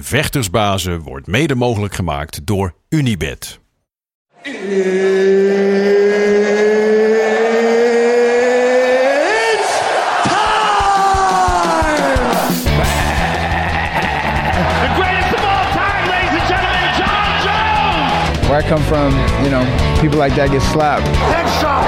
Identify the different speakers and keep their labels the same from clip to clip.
Speaker 1: Vechtersbazen wordt mede mogelijk gemaakt door Unibed.
Speaker 2: It's time!
Speaker 3: The greatest of all time, ladies and gentlemen, John Jones!
Speaker 4: Where I come from, you know, people like that get slapped.
Speaker 2: Headshot,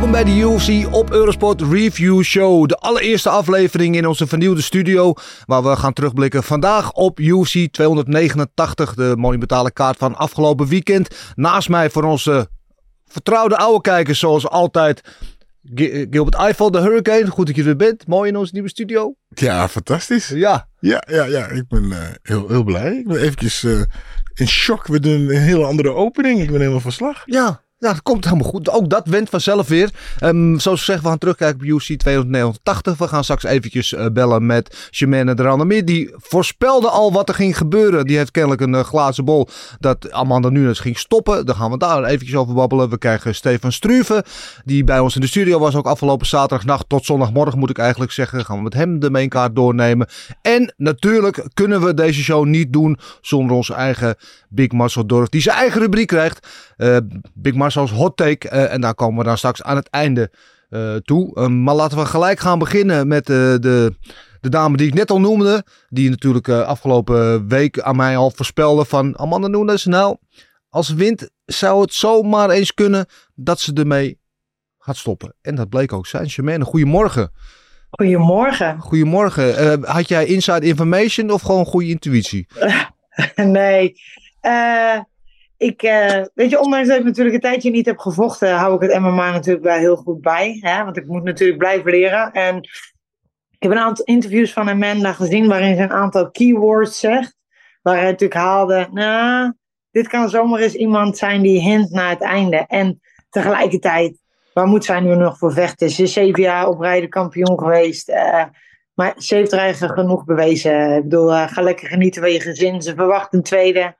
Speaker 5: Welkom bij de UFC op Eurosport Review Show. De allereerste aflevering in onze vernieuwde studio. Waar we gaan terugblikken vandaag op UFC 289. De monumentale kaart van afgelopen weekend. Naast mij voor onze vertrouwde oude kijkers zoals altijd. Gi- Gilbert Eiffel, de Hurricane. Goed dat je er bent. Mooi in onze nieuwe studio.
Speaker 6: Ja, fantastisch.
Speaker 5: Ja,
Speaker 6: Ja, ja, ja. Ik ben eh, heel, heel blij. Ik ben eventjes eh, in shock. We doen een hele andere opening. Ik ben helemaal van slag.
Speaker 5: Ja, ja, dat komt helemaal goed. Ook dat went vanzelf weer. Ehm, zoals gezegd, we gaan terugkijken op UFC 289. We gaan straks eventjes eh, bellen met Jermaine de Randamir. Die voorspelde al wat er ging gebeuren. Die heeft kennelijk een eh, glazen bol dat Amanda Nunes ging stoppen. Daar gaan we daar eventjes over babbelen. We krijgen Stefan Struve, die bij ons in de studio was. Ook afgelopen zaterdagnacht tot zondagmorgen moet ik eigenlijk zeggen. Gaan we met hem de mainkaart doornemen. En natuurlijk kunnen we deze show niet doen zonder onze eigen Big Marcel Dorf. Die zijn eigen rubriek krijgt. Eh, Big Marcel's Hot Take. eh, en daar komen we dan straks aan het einde eh, toe. Eh, maar laten we gelijk gaan beginnen met eh, de, de dame die ik net al noemde. Die natuurlijk eh, afgelopen week aan mij al voorspelde van Amanda Nunes. Nou, als wint zou het zomaar eens kunnen dat ze ermee gaat stoppen. En dat bleek ook zijn. Germaine, goedemorgen.
Speaker 7: Goedemorgen.
Speaker 5: Goedemorgen. Had jij inside information of gewoon goede intuïtie?
Speaker 7: Nee. Eh, ik, eh, weet je, ondanks dat ik natuurlijk een tijdje niet heb gevochten, hou ik het MMA natuurlijk wel heel goed bij. Hè? Want ik moet natuurlijk blijven leren. En ik heb een aantal interviews van Amanda gezien waarin ze een aantal keywords zegt. Waar hij natuurlijk haalde, nou, dit kan zomaar eens iemand zijn die hint naar het einde. En tegelijkertijd, waar moet zij nu nog voor vechten? Ze is zeven jaar op rijden kampioen geweest. eh, maar ze heeft er eigenlijk genoeg bewezen. Ik bedoel, eh, ga lekker genieten van je gezin. Ze verwacht een tweede.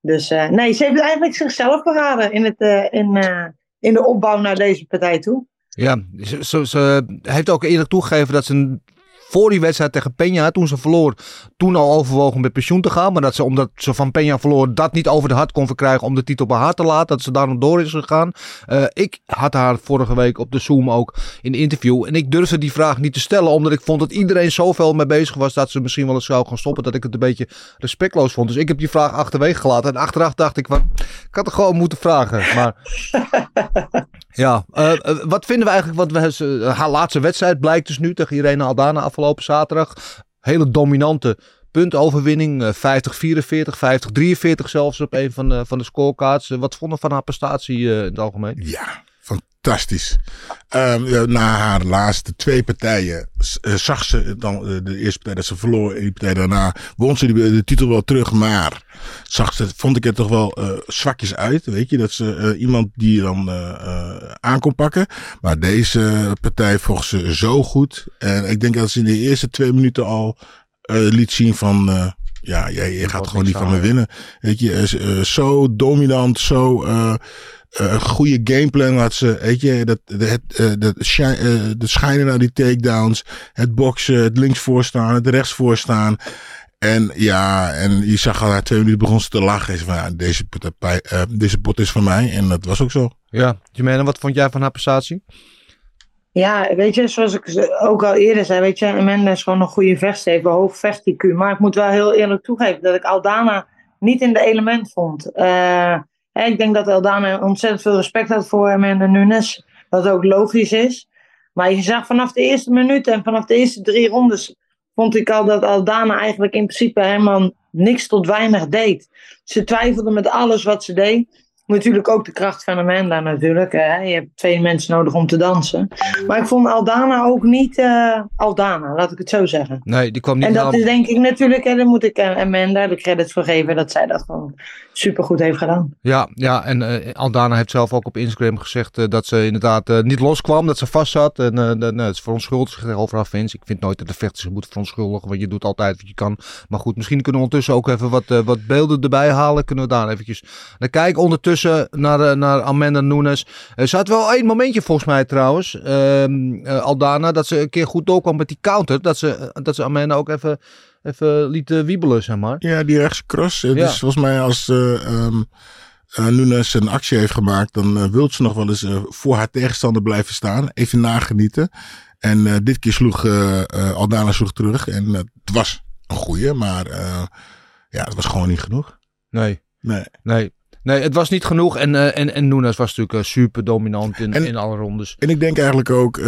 Speaker 7: Dus eh, nee, ze heeft eigenlijk zichzelf beraden in, het, eh, in, eh, in de opbouw naar deze partij toe.
Speaker 5: Ja, ze, ze, ze heeft ook eerlijk toegegeven dat ze een- voor die wedstrijd tegen Peña, toen ze verloor, toen al overwogen met pensioen te gaan. Maar dat ze, omdat ze van Peña verloor, dat niet over de hart kon verkrijgen om de titel bij haar te laten. Dat ze daarom door is gegaan. Eh, ik had haar vorige week op de Zoom ook in een interview. En ik durfde die vraag niet te stellen, omdat ik vond dat iedereen zoveel mee bezig was dat ze misschien wel eens zou gaan stoppen. Dat ik het een beetje respectloos vond. Dus ik heb die vraag achterwege gelaten. En achteraf dacht ik, van, ik had er gewoon moeten vragen. Maar ja, eh, eh, wat vinden we eigenlijk? Want we, ze- haar laatste wedstrijd blijkt dus nu tegen Irene Aldana afgelopen zaterdag. Hele dominante puntoverwinning. eh, 50-44, 50-43 zelfs op een van de, van de scorecards. Eh, wat vonden we van haar prestatie eh, in het algemeen?
Speaker 6: Ja, fantastisch. Ehm, na haar laatste twee partijen eh, zag ze dan eh, de eerste partij dat ze verloor. En die partij daarna won ze de, de titel wel terug. Maar zag ze, vond ik het toch wel eh, zwakjes uit. Weet je, dat ze eh, iemand die dan eh, eh, aan kon pakken. Maar deze partij vocht ze zo goed. En ik denk dat ze in de eerste twee minuten al eh, liet zien van... eh, ja, jij, je gaat gewoon niet van me winnen. Weet je, eh, eh, zo dominant, zo... eh, eh, een goede gameplan had ze. Weet je, dat, het, eh, dat eh, de schijnen naar die takedowns. Het boksen, het links voorstaan, het rechts voorstaan. En ja, en je zag al na twee minuten begon ze te lachen. Ze van, ja, deze, eh, deze pot is van mij. En dat was ook zo.
Speaker 5: Ja, Jimena, wat vond jij van haar prestatie?
Speaker 7: Ja, weet je, zoals ik ook al eerder zei, weet je, Amanda is gewoon een goede vechter, heeft een hoog vecht-IQ. Maar ik moet wel heel eerlijk toegeven dat ik Aldana niet in de element vond. Eh, ik denk dat Aldana ontzettend veel respect had voor Amanda Nunes, wat ook logisch is. Maar je zag vanaf de eerste minuut en vanaf de eerste drie rondes vond ik al dat Aldana eigenlijk in principe helemaal niks tot weinig deed. Ze twijfelde met alles wat ze deed. Natuurlijk ook de kracht van Amanda natuurlijk. Hè. Je hebt twee mensen nodig om te dansen. Maar ik vond Aldana ook niet eh, Aldana, laat ik het zo zeggen.
Speaker 5: Nee, die kwam niet
Speaker 7: En dat
Speaker 5: aan-
Speaker 7: is denk ik natuurlijk, en daar moet ik eh, Amanda de credits voor geven dat zij dat gewoon supergoed heeft gedaan.
Speaker 5: Ja, ja en eh, Aldana heeft zelf ook op Instagram gezegd dat ze inderdaad niet loskwam, dat ze vast zat. En dat- nou, het is verontschuldigd zich over haar fans. Ik vind nooit dat de vechter zich moet verontschuldigen, want je doet altijd wat je kan. Maar goed, misschien kunnen we ondertussen ook even wat, wat beelden erbij halen. Kunnen we daar eventjes naar kijken. Ondertussen tussen naar, eh, naar Amanda Nunes. Eh, ze had wel één momentje volgens mij trouwens, ehm, eh, Aldana, dat ze een keer goed doorkwam met die counter. Dat ze, dat ze Amanda ook even, even liet wiebelen, zeg maar.
Speaker 6: Ja, die rechtse cross.
Speaker 5: Ja.
Speaker 6: is volgens mij als eh, Nunes een actie heeft gemaakt, dan eh, wil ze nog wel eens voor haar tegenstander blijven staan. Even nagenieten. En dit keer sloeg Aldana sloeg terug. En het was een goeie, maar ja, het was gewoon niet genoeg.
Speaker 5: Nee,
Speaker 6: Nee.
Speaker 5: nee. Nee, het was niet genoeg. En, eh, en, en Nunes was natuurlijk eh, super dominant in,
Speaker 6: En-
Speaker 5: in alle rondes.
Speaker 6: En ik denk eigenlijk ook, eh,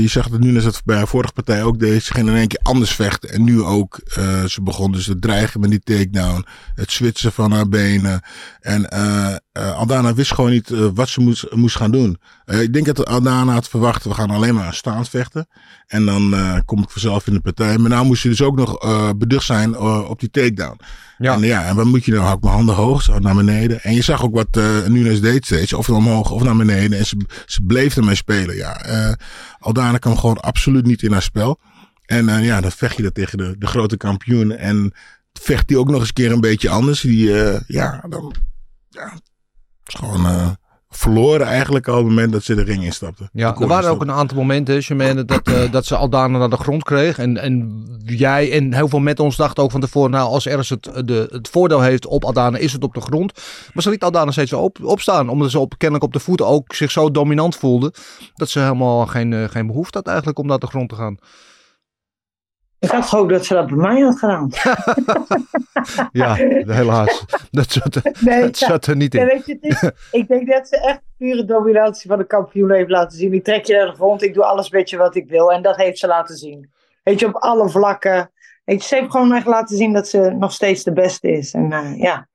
Speaker 6: je zag dat Nunes dat bij haar vorige partij ook deed. Ze ging in één keer anders vechten. En nu ook, ze begon dus te dreigen met die takedown. Het switchen van haar benen. En eh, Aldana wist gewoon niet eh, wat ze moest, moest gaan doen. Eh, ik denk dat Aldana had verwacht, we gaan alleen maar staand vechten. En dan kom ik vanzelf in de partij. Maar nou moest je dus ook nog beducht zijn op die takedown.
Speaker 5: Ja.
Speaker 6: En ja, en wat moet je nou? Hou ik mijn handen hoog, zo naar beneden. En je zag ook wat Nunes deed steeds. Of omhoog of naar beneden. En ze, ze bleef ermee spelen. Ja, Aldana kwam gewoon absoluut niet in haar spel. En ja, dan vecht je dat tegen de, de grote kampioen. En vecht die ook nog eens een keer een beetje anders. Die, ja, dan... Ja, is gewoon eh, verloren eigenlijk al op het moment dat ze de ring instapte.
Speaker 5: Ja, er waren ook een aantal momenten, Jermaine, dat, eh, dat ze Aldana naar de grond kreeg. En, en jij en heel veel met ons dachten ook van tevoren, nou, als ergens het, de, het voordeel heeft op Aldana, is het op de grond. Maar ze liet Aldana steeds op, opstaan, omdat ze op, kennelijk op de voeten ook zich zo dominant voelde, dat ze helemaal geen, eh, geen behoefte had eigenlijk om naar de grond te gaan.
Speaker 7: Ik had gehoopt dat ze dat bij mij had gedaan.
Speaker 5: Ja, helaas. Dat zat,
Speaker 7: Nee,
Speaker 5: dat
Speaker 7: ja.
Speaker 5: zat er niet in.
Speaker 7: weet je, is, ik denk dat ze echt pure dominantie van de kampioen heeft laten zien. Ik trek je naar de grond, ik doe alles met je wat ik wil. En dat heeft ze laten zien. Weet je, op alle vlakken. Weet je, ze heeft gewoon echt laten zien dat ze nog steeds de beste is. En eh, ja,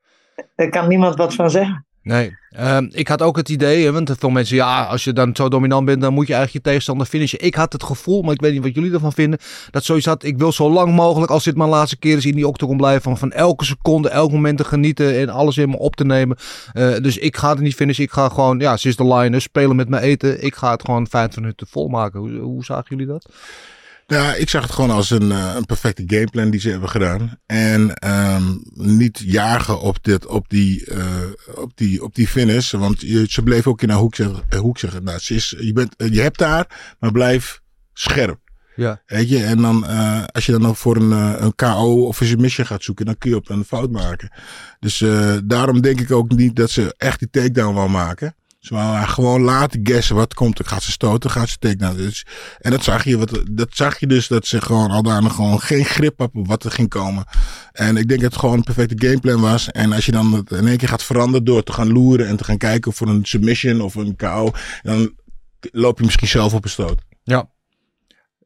Speaker 7: daar kan niemand wat van zeggen.
Speaker 5: Nee, Ehm, ik had ook het idee, want veel mensen, ja, als je dan zo dominant bent, dan moet je eigenlijk je tegenstander finishen. Ik had het gevoel, maar ik weet niet wat jullie ervan vinden, dat zoiets had, ik wil zo lang mogelijk, als dit mijn laatste keer is, in die octagon blijven, van, van elke seconde, elk moment te genieten en alles in me op te nemen. Eh, dus ik ga het niet finishen, ik ga gewoon, ja, is de line, spelen met mijn eten. Ik ga het gewoon 25 minuten volmaken. Hoe, hoe zagen jullie dat?
Speaker 6: Ja, ik zag het gewoon als een, eh, een perfecte gameplan die ze hebben gedaan. En ehm, niet jagen op, dit, op, die, eh, op, die, op die finish. Want je, ze bleef ook in haar hoek zeggen. Hoek zeggen nou, ze is, je, bent, eh, je hebt haar, maar blijf scherp.
Speaker 5: Ja.
Speaker 6: Weet je, en dan als je dan nog voor een, een KO of een submission gaat zoeken, dan kun je op een fout maken. Dus daarom denk ik ook niet dat ze echt die takedown wil maken. Ze wou haar gewoon laten guessen wat komt er. Gaat ze stoten, gaat ze takedown. Dus, en dat zag je, wat, dat zag je dus dat ze gewoon al daarna gewoon geen grip had op wat er ging komen. En ik denk dat het gewoon een perfecte gameplan was. En als je dan het in één keer gaat veranderen door te gaan loeren en te gaan kijken voor een submission of een KO, dan loop je misschien zelf op een stoot.
Speaker 5: Ja.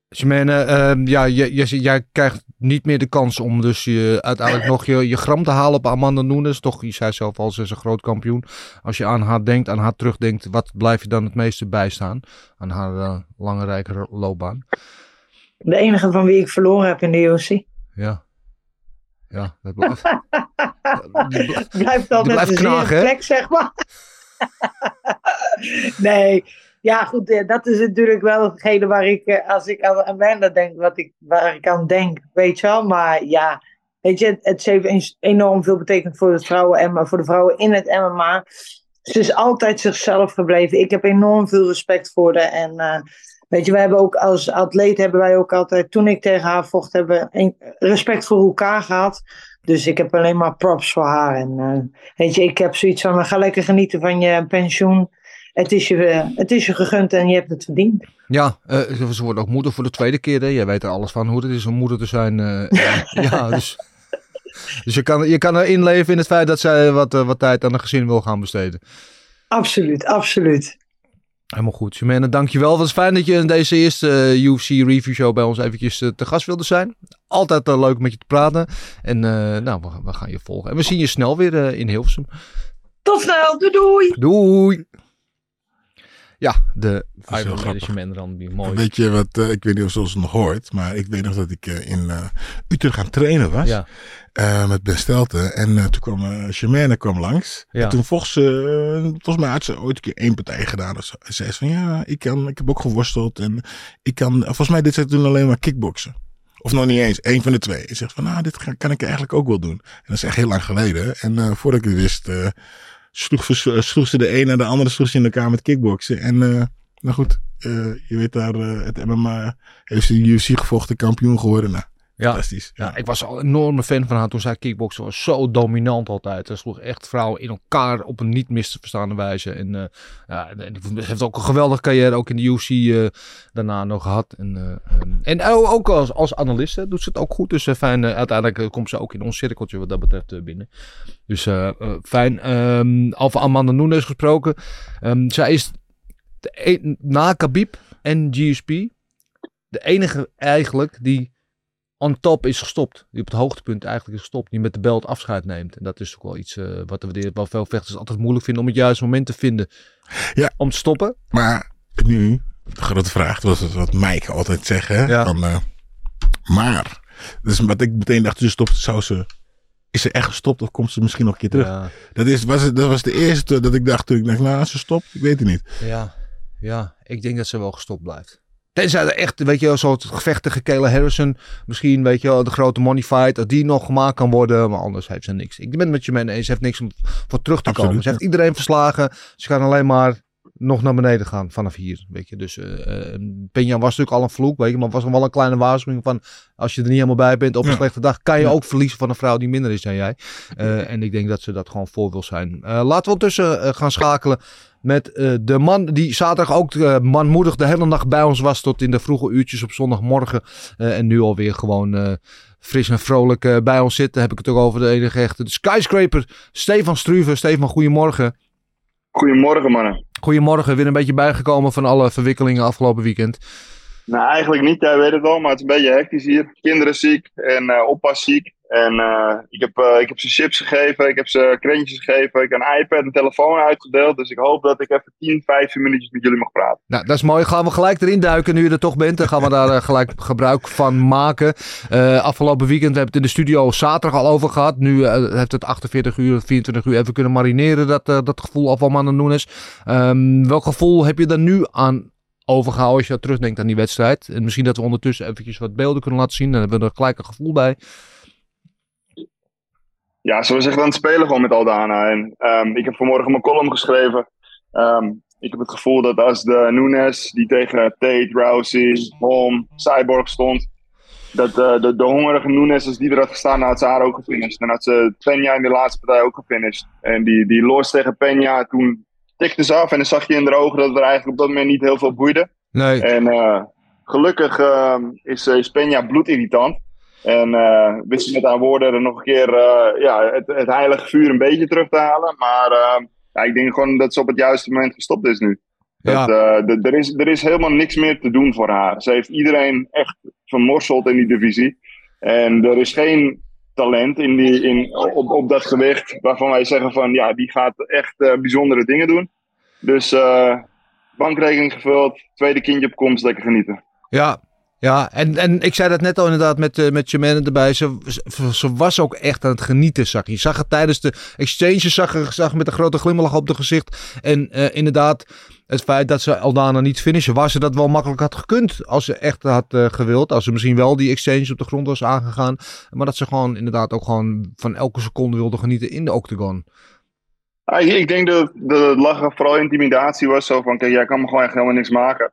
Speaker 5: Jermaine, ehm, ja, je, jij krijgt niet meer de kans om dus je, uiteindelijk nog je, je gram te halen op Amanda Nunes. Toch, je zei zelf al, ze is een groot kampioen. Als je aan haar denkt, aan haar terugdenkt, wat blijf je dan het meeste bijstaan? Aan haar lange, rijke loopbaan.
Speaker 7: De enige van wie ik verloren heb in de UFC.
Speaker 5: Ja. Ja, dat blijft.
Speaker 7: Blijft altijd
Speaker 5: blijft
Speaker 7: een
Speaker 5: knagen,
Speaker 7: plek, zeg maar. nee, ja goed, eh, dat is natuurlijk wel hetgene waar ik, eh, als ik aan Amanda denk, wat ik, waar ik aan denk, weet je wel. Maar ja, weet je, het, heeft enorm veel betekend voor, het vrouwen, MMA, voor de vrouwen in het MMA. Ze is altijd zichzelf gebleven. Ik heb enorm veel respect voor haar. En eh, weet je, wij hebben ook als atleet hebben wij ook altijd, toen ik tegen haar vocht, hebben respect voor elkaar gehad. Dus ik heb alleen maar props voor haar. En weet je, ik heb zoiets van, ga lekker genieten van je pensioen. Het is je, het is je gegund en je hebt het verdiend.
Speaker 5: Ja, eh, ze wordt ook moeder voor de tweede keer. Hè? Jij weet er alles van hoe het is om moeder te zijn. eh, ja, dus, dus je, kan, je kan er inleven in het feit dat zij wat, eh, wat tijd aan een gezin wil gaan besteden.
Speaker 7: Absoluut, absoluut.
Speaker 5: Helemaal goed. Jimena, dankjewel. Wat is fijn dat je in deze eerste UFC review show bij ons eventjes te gast wilde zijn. Altijd leuk met je te praten. En nou, we, we gaan je volgen. En we zien je snel weer in Hilversum.
Speaker 7: Tot snel, doei doei!
Speaker 5: Doei! Ja, de Iron. Management Randy. Mooi.
Speaker 6: Weet je wat, eh, ik weet niet of ze het nog hoort, maar ik weet nog dat ik eh, in eh, Utrecht aan het trainen was.
Speaker 5: Ja,
Speaker 6: eh, met Ben Stelten. En toen kwam uh, Germaine kwam langs.
Speaker 5: Ja.
Speaker 6: En toen volgens ze, volgens mij had ze ooit een keer één partij gedaan. Dus ze zei van ja, ik, kan, ik heb ook geworsteld. En ik kan, volgens mij dit ze toen alleen maar kickboksen. Of nog niet eens, één van de twee. Ik zeg van nou, dit kan ik eigenlijk ook wel doen. En dat is echt heel lang geleden. En eh, voordat ik het wist, eh, sloeg, vers- sloeg ze de een en de andere sloeg ze in elkaar met kickboksen. En eh, nou goed, eh, je weet daar, eh, het MMA heeft de UFC gevochten, kampioen geworden. Nou,
Speaker 5: Ja.
Speaker 6: fantastisch.
Speaker 5: Ja, ik was al een enorme fan van haar toen zij kickboksen was. Zo dominant altijd. Ze sloeg echt vrouwen in elkaar op een niet mis te verstaande wijze. En, eh, ja, en ze heeft ook een geweldige carrière ook in de UFC eh, daarna nog gehad. En, eh, ehm, en ook als, als analiste doet ze het ook goed. Dus fijn, uiteindelijk komt ze ook in ons cirkeltje wat dat betreft binnen. Dus fijn. Ehm over Amanda Nunes gesproken. Ehm, zij is de e- na Khabib en GSP de enige eigenlijk die on top is gestopt. Die op het hoogtepunt eigenlijk is gestopt. Die met de belt afscheid neemt. En dat is ook wel iets eh, wat we. Wel veel vechters altijd moeilijk vinden om het juiste moment te vinden.
Speaker 6: Ja.
Speaker 5: Om te stoppen.
Speaker 6: Maar nu, de grote vraag, dat was wat Mike altijd zegt. Hè?
Speaker 5: Ja.
Speaker 6: Van, eh, maar, dus wat ik meteen dacht, dus stopt, zou ze, is ze echt gestopt of komt ze misschien nog een keer terug?
Speaker 5: Ja,
Speaker 6: Dat, is, was, het- dat was de eerste dat ik dacht toen ik dacht, nou, ze stopt, ik weet het niet.
Speaker 5: ja, ja, ik denk dat ze wel gestopt blijft. Tenzij er echt, weet je zo'n gevecht tegen Kayla Harrison. Misschien, weet je wel, de grote money fight. Dat die nog gemaakt kan worden. Maar anders heeft ze niks. Ik ben het met je mee eens. Ze heeft niks om voor terug te
Speaker 6: Absoluut,
Speaker 5: komen. Ze heeft iedereen verslagen. Ze kan alleen maar nog naar beneden gaan vanaf hier. Weet je. Dus eh eh, Peña was natuurlijk al een vloek. Weet je. Maar was nog wel een kleine waarschuwing van... Als je er niet helemaal bij bent op een
Speaker 6: Ja.
Speaker 5: slechte dag... kan je
Speaker 6: Ja.
Speaker 5: ook verliezen van een vrouw die minder is dan jij. Eh, en ik denk dat ze dat gewoon voor wil zijn. Eh, laten we ondertussen gaan schakelen met eh, de man die zaterdag ook manmoedig de hele nacht bij ons was. Tot in de vroege uurtjes op zondagmorgen. Eh, en nu alweer gewoon eh, fris en vrolijk eh, bij ons zitten. Heb ik het ook over de enige echte de skyscraper. Stefan Struve. Stefan, goedemorgen.
Speaker 8: Goedemorgen, mannen.
Speaker 5: Goedemorgen. Weer een beetje bijgekomen van alle verwikkelingen afgelopen weekend.
Speaker 8: Nou, eigenlijk niet, jij weet het wel, maar het is een beetje hectisch hier. Kinderen ziek en eh oppas ziek. En eh, ik, heb, eh, ik heb ze chips gegeven, ik heb ze krentjes gegeven, ik heb een iPad en telefoon uitgedeeld. Dus ik hoop dat ik even 10, 15 minuutjes met jullie mag praten.
Speaker 5: Nou, dat is mooi. Gaan we gelijk erin duiken nu je er toch bent. Dan gaan we daar eh, gelijk gebruik van maken. Afgelopen weekend, we hebben het in de studio zaterdag al over gehad. Nu heeft het 48 uur, 24 uur even kunnen marineren, dat, dat gevoel af van de Nunes. Ehm welk gevoel heb je er nu aan overgehouden als je terugdenkt aan die wedstrijd? En misschien dat we ondertussen eventjes wat beelden kunnen laten zien. Dan hebben we er gelijk een gevoel bij.
Speaker 8: Ja, ze was echt aan het spelen gewoon met Aldana. En ehm, ik heb vanmorgen mijn column geschreven. Ehm, ik heb het gevoel dat als de Nunes, die tegen Tate, Rousey, Holm, Cyborg stond, dat eh, de, de hongerige Nunes, als die er had gestaan, dan had ze haar ook gefinished. En had ze Peña in de laatste partij ook gefinished. En die, die los tegen Peña, toen tikte ze af en dan zag je in de ogen dat het er eigenlijk op dat moment niet heel veel boeide.
Speaker 5: Nee.
Speaker 8: En eh, gelukkig ehm, is, is Peña bloedirritant. En eh wist ze met haar woorden er nog een keer eh, ja, het, het heilige vuur een beetje terug te halen. Maar ehm, ja, ik denk gewoon dat ze op het juiste moment gestopt is nu.
Speaker 5: Ja.
Speaker 8: Dat, eh, er, is, er is helemaal niks meer te doen voor haar. Ze heeft iedereen echt vermorseld in die divisie. En er is geen talent in die, in, op, op dat gewicht waarvan wij zeggen van ja, die gaat echt eh, bijzondere dingen doen. Dus eh, bankrekening gevuld, tweede kindje op komst, lekker genieten.
Speaker 5: Ja, ja. En, en ik zei dat net al inderdaad met, eh met Jermaine erbij. Ze, ze, was ook echt aan het genieten, zag je. Zag het tijdens de exchanges, zag zag met een grote glimlach op de gezicht. En eh, inderdaad, het feit dat ze Aldana niet finishen, waar ze dat wel makkelijk had gekund. Als ze echt had eh, gewild. Als ze misschien wel die exchange op de grond was aangegaan. Maar dat ze gewoon inderdaad ook gewoon van elke seconde wilde genieten in de octagon.
Speaker 8: Ja, ik, denk dat, het lachen vooral intimidatie was. Zo van, kijk, jij kan me gewoon echt helemaal niks maken.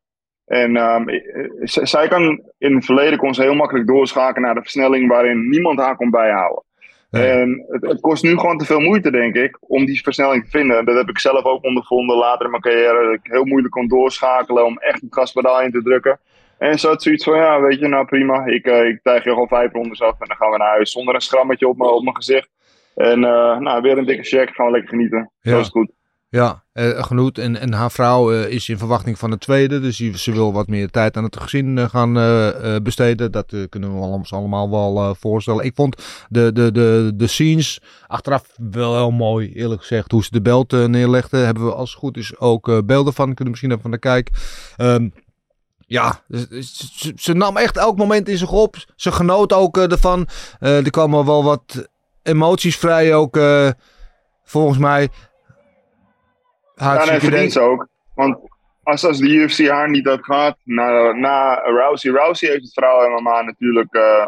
Speaker 8: En ehm, eh, z- zij kan in het verleden kon ze heel makkelijk doorschakelen naar de versnelling waarin niemand haar kon bijhouden. En het, het kost nu gewoon te veel moeite, denk ik, om die versnelling te vinden. Dat heb ik zelf ook ondervonden later in mijn carrière. Dat ik heel moeilijk kon doorschakelen om echt het gaspedaal in te drukken. En zo had zoiets van, ja, weet je, nou prima. Ik, eh, ik tijg je gewoon vijf rondes af en dan gaan we naar huis zonder een schrammetje op mijn, op mijn gezicht. En eh, nou, weer een dikke check, gaan we lekker genieten.
Speaker 5: Ja.
Speaker 8: Zo is goed.
Speaker 5: Ja, eh, genoeg. En, en haar vrouw eh, is in verwachting van de tweede. Dus ze wil wat meer tijd aan het gezin eh, gaan besteden. Dat kunnen we ons allemaal wel voorstellen. Ik vond de, de, de, de scenes achteraf wel heel mooi, eerlijk gezegd. Hoe ze de belt neerlegden. Hebben we als het goed is ook beelden van. Kunnen we misschien even van de kijk. Ehm, ja, ze, ze- nam echt elk moment in zich op. Ze genoot ook ervan. Er kwamen wel wat emoties vrij ook. volgens mij.
Speaker 8: Ja,
Speaker 5: idee.
Speaker 8: verdient ze ook. Want als, als de UFC haar niet had gehad, na, na Rousey. Rousey heeft het vrouwen MMA natuurlijk eh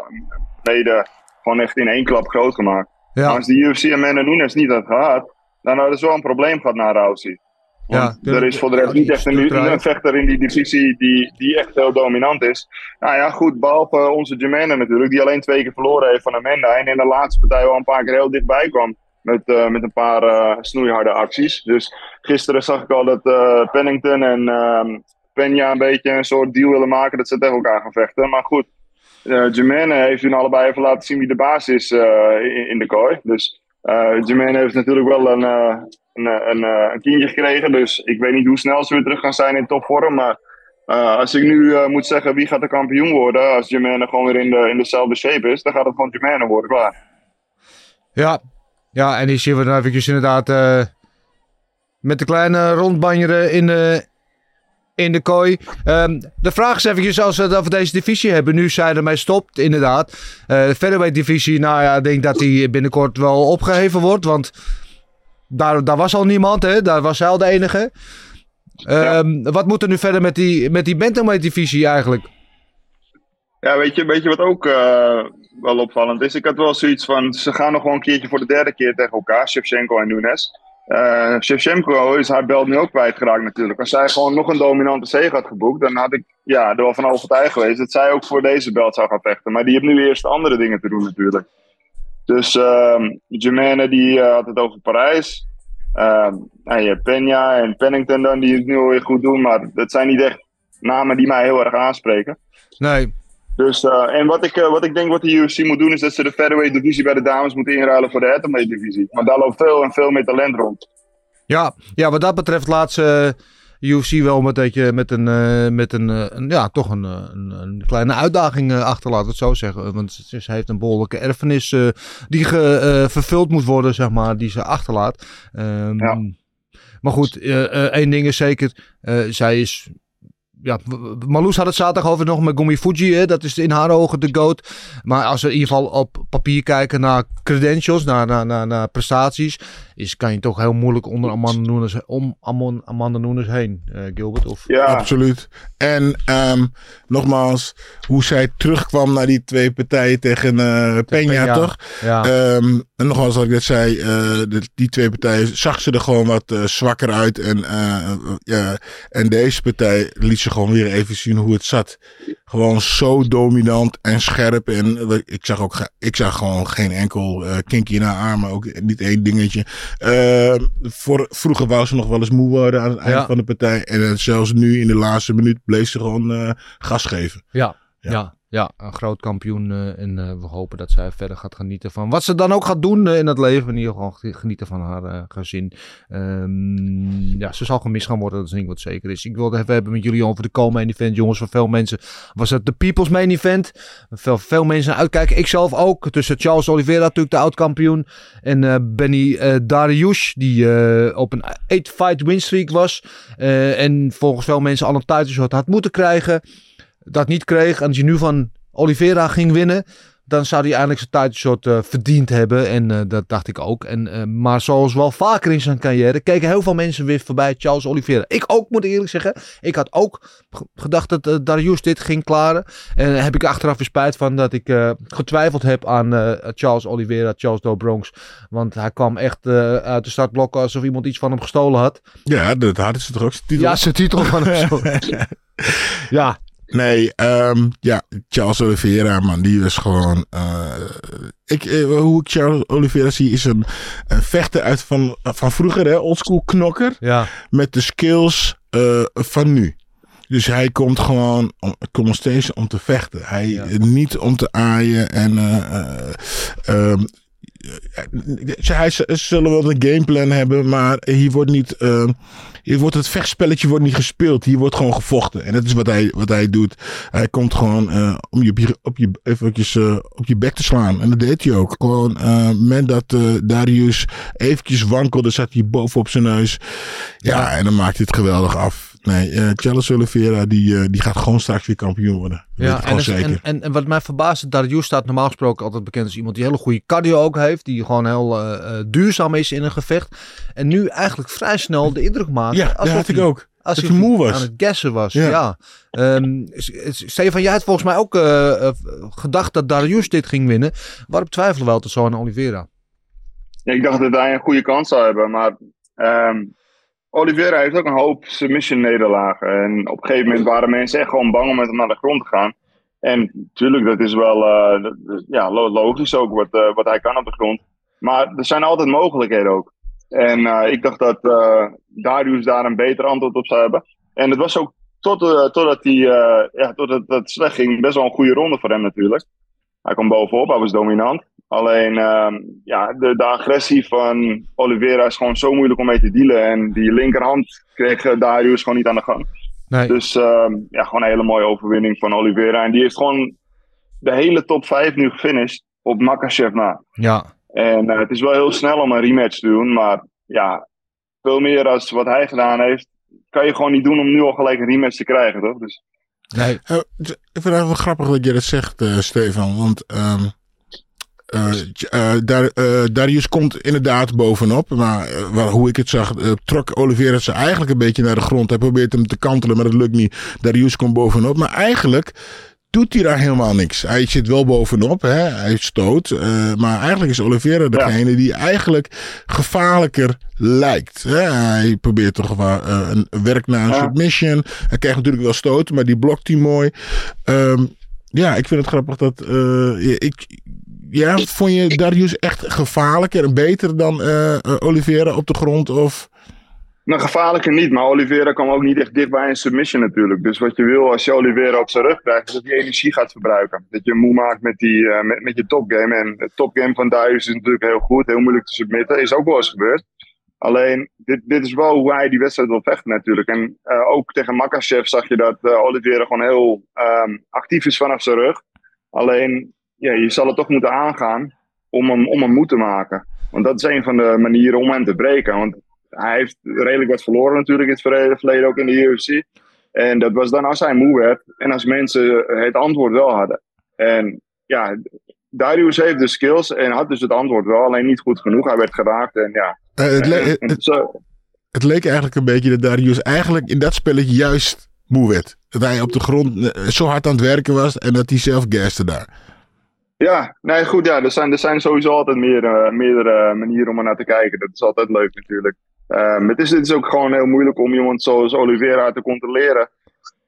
Speaker 8: mede gewoon echt in één klap groot gemaakt. Maar als de UFC Amanda Nunes niet had gehad, dan hadden ze wel een probleem gehad naar Rousey. Want
Speaker 5: Ja,
Speaker 8: er is voor de rest niet echt een, een vechter in die divisie die, die echt heel dominant is. Nou ja, goed, behalve onze Jermaine natuurlijk, die alleen twee keer verloren heeft van Amanda. En in de laatste partij wel een paar keer heel dichtbij kwam. Met, eh, met een paar eh, snoeiharde acties. Dus gisteren zag ik al dat eh, Pennington en ehm Peña een beetje een soort deal willen maken dat ze tegen elkaar gaan vechten. Maar goed, Jermaine heeft hun allebei even laten zien wie de baas is in, in de kooi. Dus Jermaine heeft natuurlijk wel een, een, een, kindje gekregen. Dus ik weet niet hoe snel ze weer terug gaan zijn in topvorm. Maar als ik nu moet zeggen wie gaat de kampioen worden. Als Jermaine gewoon weer in, de, in dezelfde shape is. Dan gaat het gewoon Jermaine worden, klaar.
Speaker 5: Ja, ja en die zien we dan eventjes inderdaad eh, met de kleine rondbanjeren in de, in de kooi. Ehm, de vraag is eventjes, als we het over deze divisie hebben. Nu zij ermee stopt, inderdaad. Eh de featherweight divisie, nou ja, ik denk dat die binnenkort wel opgeheven wordt. Want daar, daar was al niemand, hè. Daar was zij al de enige. Ehm, Wat moet er nu verder met die, met die bantamweight divisie eigenlijk?
Speaker 8: Ja, weet je, weet je wat ook eh, wel opvallend is? Ik had wel zoiets van, ze gaan nog wel een keertje voor de derde keer tegen elkaar, Shevchenko en Nunes. Eh Shevchenko is haar belt nu ook kwijtgeraakt natuurlijk. Als zij gewoon nog een dominante zege had geboekt, dan had ik ja, er wel van overtuigd geweest dat zij ook voor deze belt zou gaan vechten. Maar die heeft nu eerst andere dingen te doen natuurlijk. Dus Jermaine die eh, had het over Parijs. Ehm en je Peña en Pennington dan, die het nu alweer goed doen. Maar dat zijn niet echt namen die mij heel erg aanspreken.
Speaker 5: Nee,
Speaker 8: Dus, eh, en wat ik, eh, wat ik denk wat de UFC moet doen, is dat ze de featherweight divisie bij de dames moeten inruilen voor de heavyweight divisie. Maar daar loopt veel en veel meer talent rond.
Speaker 5: Ja, ja, wat dat betreft laat ze eh, UFC wel met, dat je, met, een, eh, met een, een, ja, toch een, een, een kleine uitdaging achter, we het zo zeggen. Want ze, ze heeft een behoorlijke erfenis die ge, vervuld moet worden, zeg maar, die ze achterlaat. Ehm,
Speaker 8: Ja.
Speaker 5: Maar goed, één ding is zeker, zij is... Ja, Marloes had het zaterdag over nog met Gumi Fuji. Hè? Dat is in haar ogen de GOAT. Maar als we in ieder geval op papier kijken naar credentials, naar, naar, naar, naar prestaties, is, kan je toch heel moeilijk onder Amanda Nunes, om Amanda Nunes heen, eh, Gilbert. Of,
Speaker 8: Ja,
Speaker 6: Absoluut. En ehm, nogmaals, hoe zij terugkwam naar die twee partijen tegen eh Peña,
Speaker 5: Peña.
Speaker 6: toch?
Speaker 5: ja.
Speaker 6: Ehm, en nogmaals, wat ik net zei, eh, de- die twee partijen zag ze er gewoon wat eh, zwakker uit. En, eh, ja, en deze partij liet ze gewoon weer even zien hoe het zat. Gewoon zo dominant en scherp. En eh, ik zag ook ik zag gewoon geen enkel eh kinkje in haar armen. Ook niet één dingetje. Ehm, voor, vroeger wou ze nog wel eens moe worden aan het eind
Speaker 5: Ja.
Speaker 6: van de partij. En eh, zelfs nu in de laatste minuut bleef ze gewoon gas geven.
Speaker 5: Ja,
Speaker 6: Ja.
Speaker 5: ja. Ja, een groot kampioen. eh, en eh, we hopen dat zij verder gaat genieten van wat ze dan ook gaat doen eh, in het leven. In ieder geval ge- genieten van haar gezin. Ehm, ja, ze zal gemist gaan worden, dat is ding wat zeker is. Ik wilde even hebben met jullie over de co-main event. Jongens, voor veel mensen was het de People's Main Event. Veel, veel mensen uitkijken. Ik zelf ook. Tussen Charles Oliveira, natuurlijk de oud-kampioen. En Benny Dariush, die op een 8-fight winstreak was. En volgens veel mensen al een title had moeten krijgen dat niet kreeg en als je nu van Oliveira ging winnen, dan zou hij eindelijk zijn title shot eh, verdiend hebben. En eh, dat dacht ik ook. En, eh, maar zoals wel vaker in zijn carrière, keken heel veel mensen weer voorbij Charles Oliveira. Ik ook, moet eerlijk zeggen. Ik had ook ge- gedacht dat eh, Darius dit ging klaren. En heb ik achteraf weer spijt van dat ik eh, getwijfeld heb aan eh, Charles Oliveira, Charles Do Bronx. Want hij kwam echt eh, uit de startblokken alsof iemand iets van hem gestolen had.
Speaker 6: Ja, dat hadden ze toch ook titel?
Speaker 5: Ja, zijn titel van hem. ja,
Speaker 6: Nee, ehm, ja, Charles Oliveira, man, die was gewoon. eh, ik, eh, hoe ik Charles Oliveira zie, is een, een vechter uit van, van vroeger, hè, oldschool knokker.
Speaker 5: ja,
Speaker 6: Met de skills eh, van nu. Dus hij komt gewoon om, steeds om te vechten. Hij
Speaker 5: Ja.
Speaker 6: niet om te aaien en. eh, eh, ehm, eh, hij zullen wel een gameplan hebben, maar hier wordt niet. ehm, hier wordt het vechtspelletje wordt niet gespeeld. Hier wordt gewoon gevochten. En dat is wat hij, wat hij doet. Hij komt gewoon eh, om je, op je, op je, eventjes, eh, op je bek te slaan. En dat deed hij ook. Gewoon eh met dat Darius eventjes wankelde, zat hij bovenop zijn neus. Ja, en dan maakt hij het geweldig af. Nee, eh Charles Oliveira die, eh, die gaat gewoon straks weer kampioen worden. Dat
Speaker 5: Ja, en,
Speaker 6: gewoon zeker.
Speaker 5: en, en, en wat mij verbaast, Darius staat normaal gesproken altijd bekend als iemand die hele goede cardio ook heeft. Die gewoon heel eh, eh, duurzaam is in een gevecht. En nu eigenlijk vrij snel de indruk maakt.
Speaker 6: ja, dat had ik ook.
Speaker 5: Als hij
Speaker 6: moe was.
Speaker 5: aan het gassen was.
Speaker 6: Ja.
Speaker 5: Ja. Ehm, Stefan, jij had volgens mij ook gedacht dat Darius dit ging winnen. Waarop twijfelen we altijd zo aan Oliveira?
Speaker 8: ja, ik dacht dat hij een goede kans zou hebben. Maar ehm, Oliveira heeft ook een hoop submission nederlagen. En op een gegeven moment waren mensen echt gewoon bang om met hem naar de grond te gaan. En natuurlijk, dat is wel eh, ja, lo- logisch ook wat, eh, wat hij kan op de grond. Maar er zijn altijd mogelijkheden ook. En eh, ik dacht dat Darius daar een beter antwoord op zou hebben. En het was ook tot, totdat hij, ja, totdat het slecht ging, best wel een goede ronde voor hem natuurlijk. Hij kwam bovenop, hij was dominant. Alleen ehm, ja, de, de agressie van Oliveira is gewoon zo moeilijk om mee te dealen. En die linkerhand kreeg eh, Darius gewoon niet aan de gang.
Speaker 5: Nee.
Speaker 8: Dus ehm, ja, gewoon een hele mooie overwinning van Oliveira. En die heeft gewoon de hele top 5 nu gefinished op Makachev na.
Speaker 5: Ja.
Speaker 8: En eh, het is wel heel snel om een rematch te doen. Maar ja, veel meer als wat hij gedaan heeft, kan je gewoon niet doen om nu al gelijk een rematch te krijgen, toch? Dus
Speaker 5: Nee.
Speaker 6: Eh, ik vind het wel grappig dat je dat zegt, eh, Stefan. Want ehm, eh, eh, Dar- eh, Darius komt inderdaad bovenop. Maar eh, waar, hoe ik het zag, eh, trok Oliveira ze eigenlijk een beetje naar de grond. Hij probeert hem te kantelen, maar dat lukt niet. Darius komt bovenop. Maar eigenlijk doet hij daar helemaal niks. Hij zit wel bovenop, hè? hij stoot. eh, maar eigenlijk is Oliveira degene die eigenlijk gevaarlijker lijkt. Hè? Hij probeert toch wel eh, een werk naar een
Speaker 8: Ja.
Speaker 6: submission. Hij krijgt natuurlijk wel stoten, maar die blokt hij mooi. Ehm, ja, ik vind het grappig dat. eh, ik, ja, vond je Darius echt gevaarlijker en beter dan eh, Oliveira op de grond? Of...
Speaker 8: Nou, gevaarlijker niet, maar Oliveira kwam ook niet echt dicht bij een submission natuurlijk. Dus wat je wil als je Oliveira op zijn rug krijgt, is dat hij energie gaat verbruiken. Dat je moe maakt met, die, eh, met, met je topgame. En het topgame van Darius is natuurlijk heel goed, heel moeilijk te submitten. Is ook wel eens gebeurd. Alleen, dit, dit is wel hoe hij die wedstrijd wil vechten natuurlijk. En ook tegen Makachev zag je dat eh, Oliveira gewoon heel ehm, actief is vanaf zijn rug. Alleen, ja, je zal het toch moeten aangaan om hem, om hem moe te maken. Want dat is een van de manieren om hem te breken. Want hij heeft redelijk wat verloren natuurlijk in het verleden, ook in de UFC. En dat was dan als hij moe werd en als mensen het antwoord wel hadden. En ja, Darius heeft de skills en had dus het antwoord wel, alleen niet goed genoeg. Hij werd geraakt en ja.
Speaker 6: Eh, het, le-
Speaker 8: En- en
Speaker 6: het,
Speaker 8: zo,
Speaker 6: het leek eigenlijk een beetje dat Darius eigenlijk in dat spelletje juist moe werd. Dat hij op de grond eh, zo hard aan het werken was en dat hij zelf gaste daar.
Speaker 8: Ja, nee, goed. Ja, er, zijn, er zijn sowieso altijd meer, eh, meerdere manieren om er naar te kijken. Dat is altijd leuk natuurlijk. Ehm, het, is, het is ook gewoon heel moeilijk om iemand zoals Oliveira te controleren.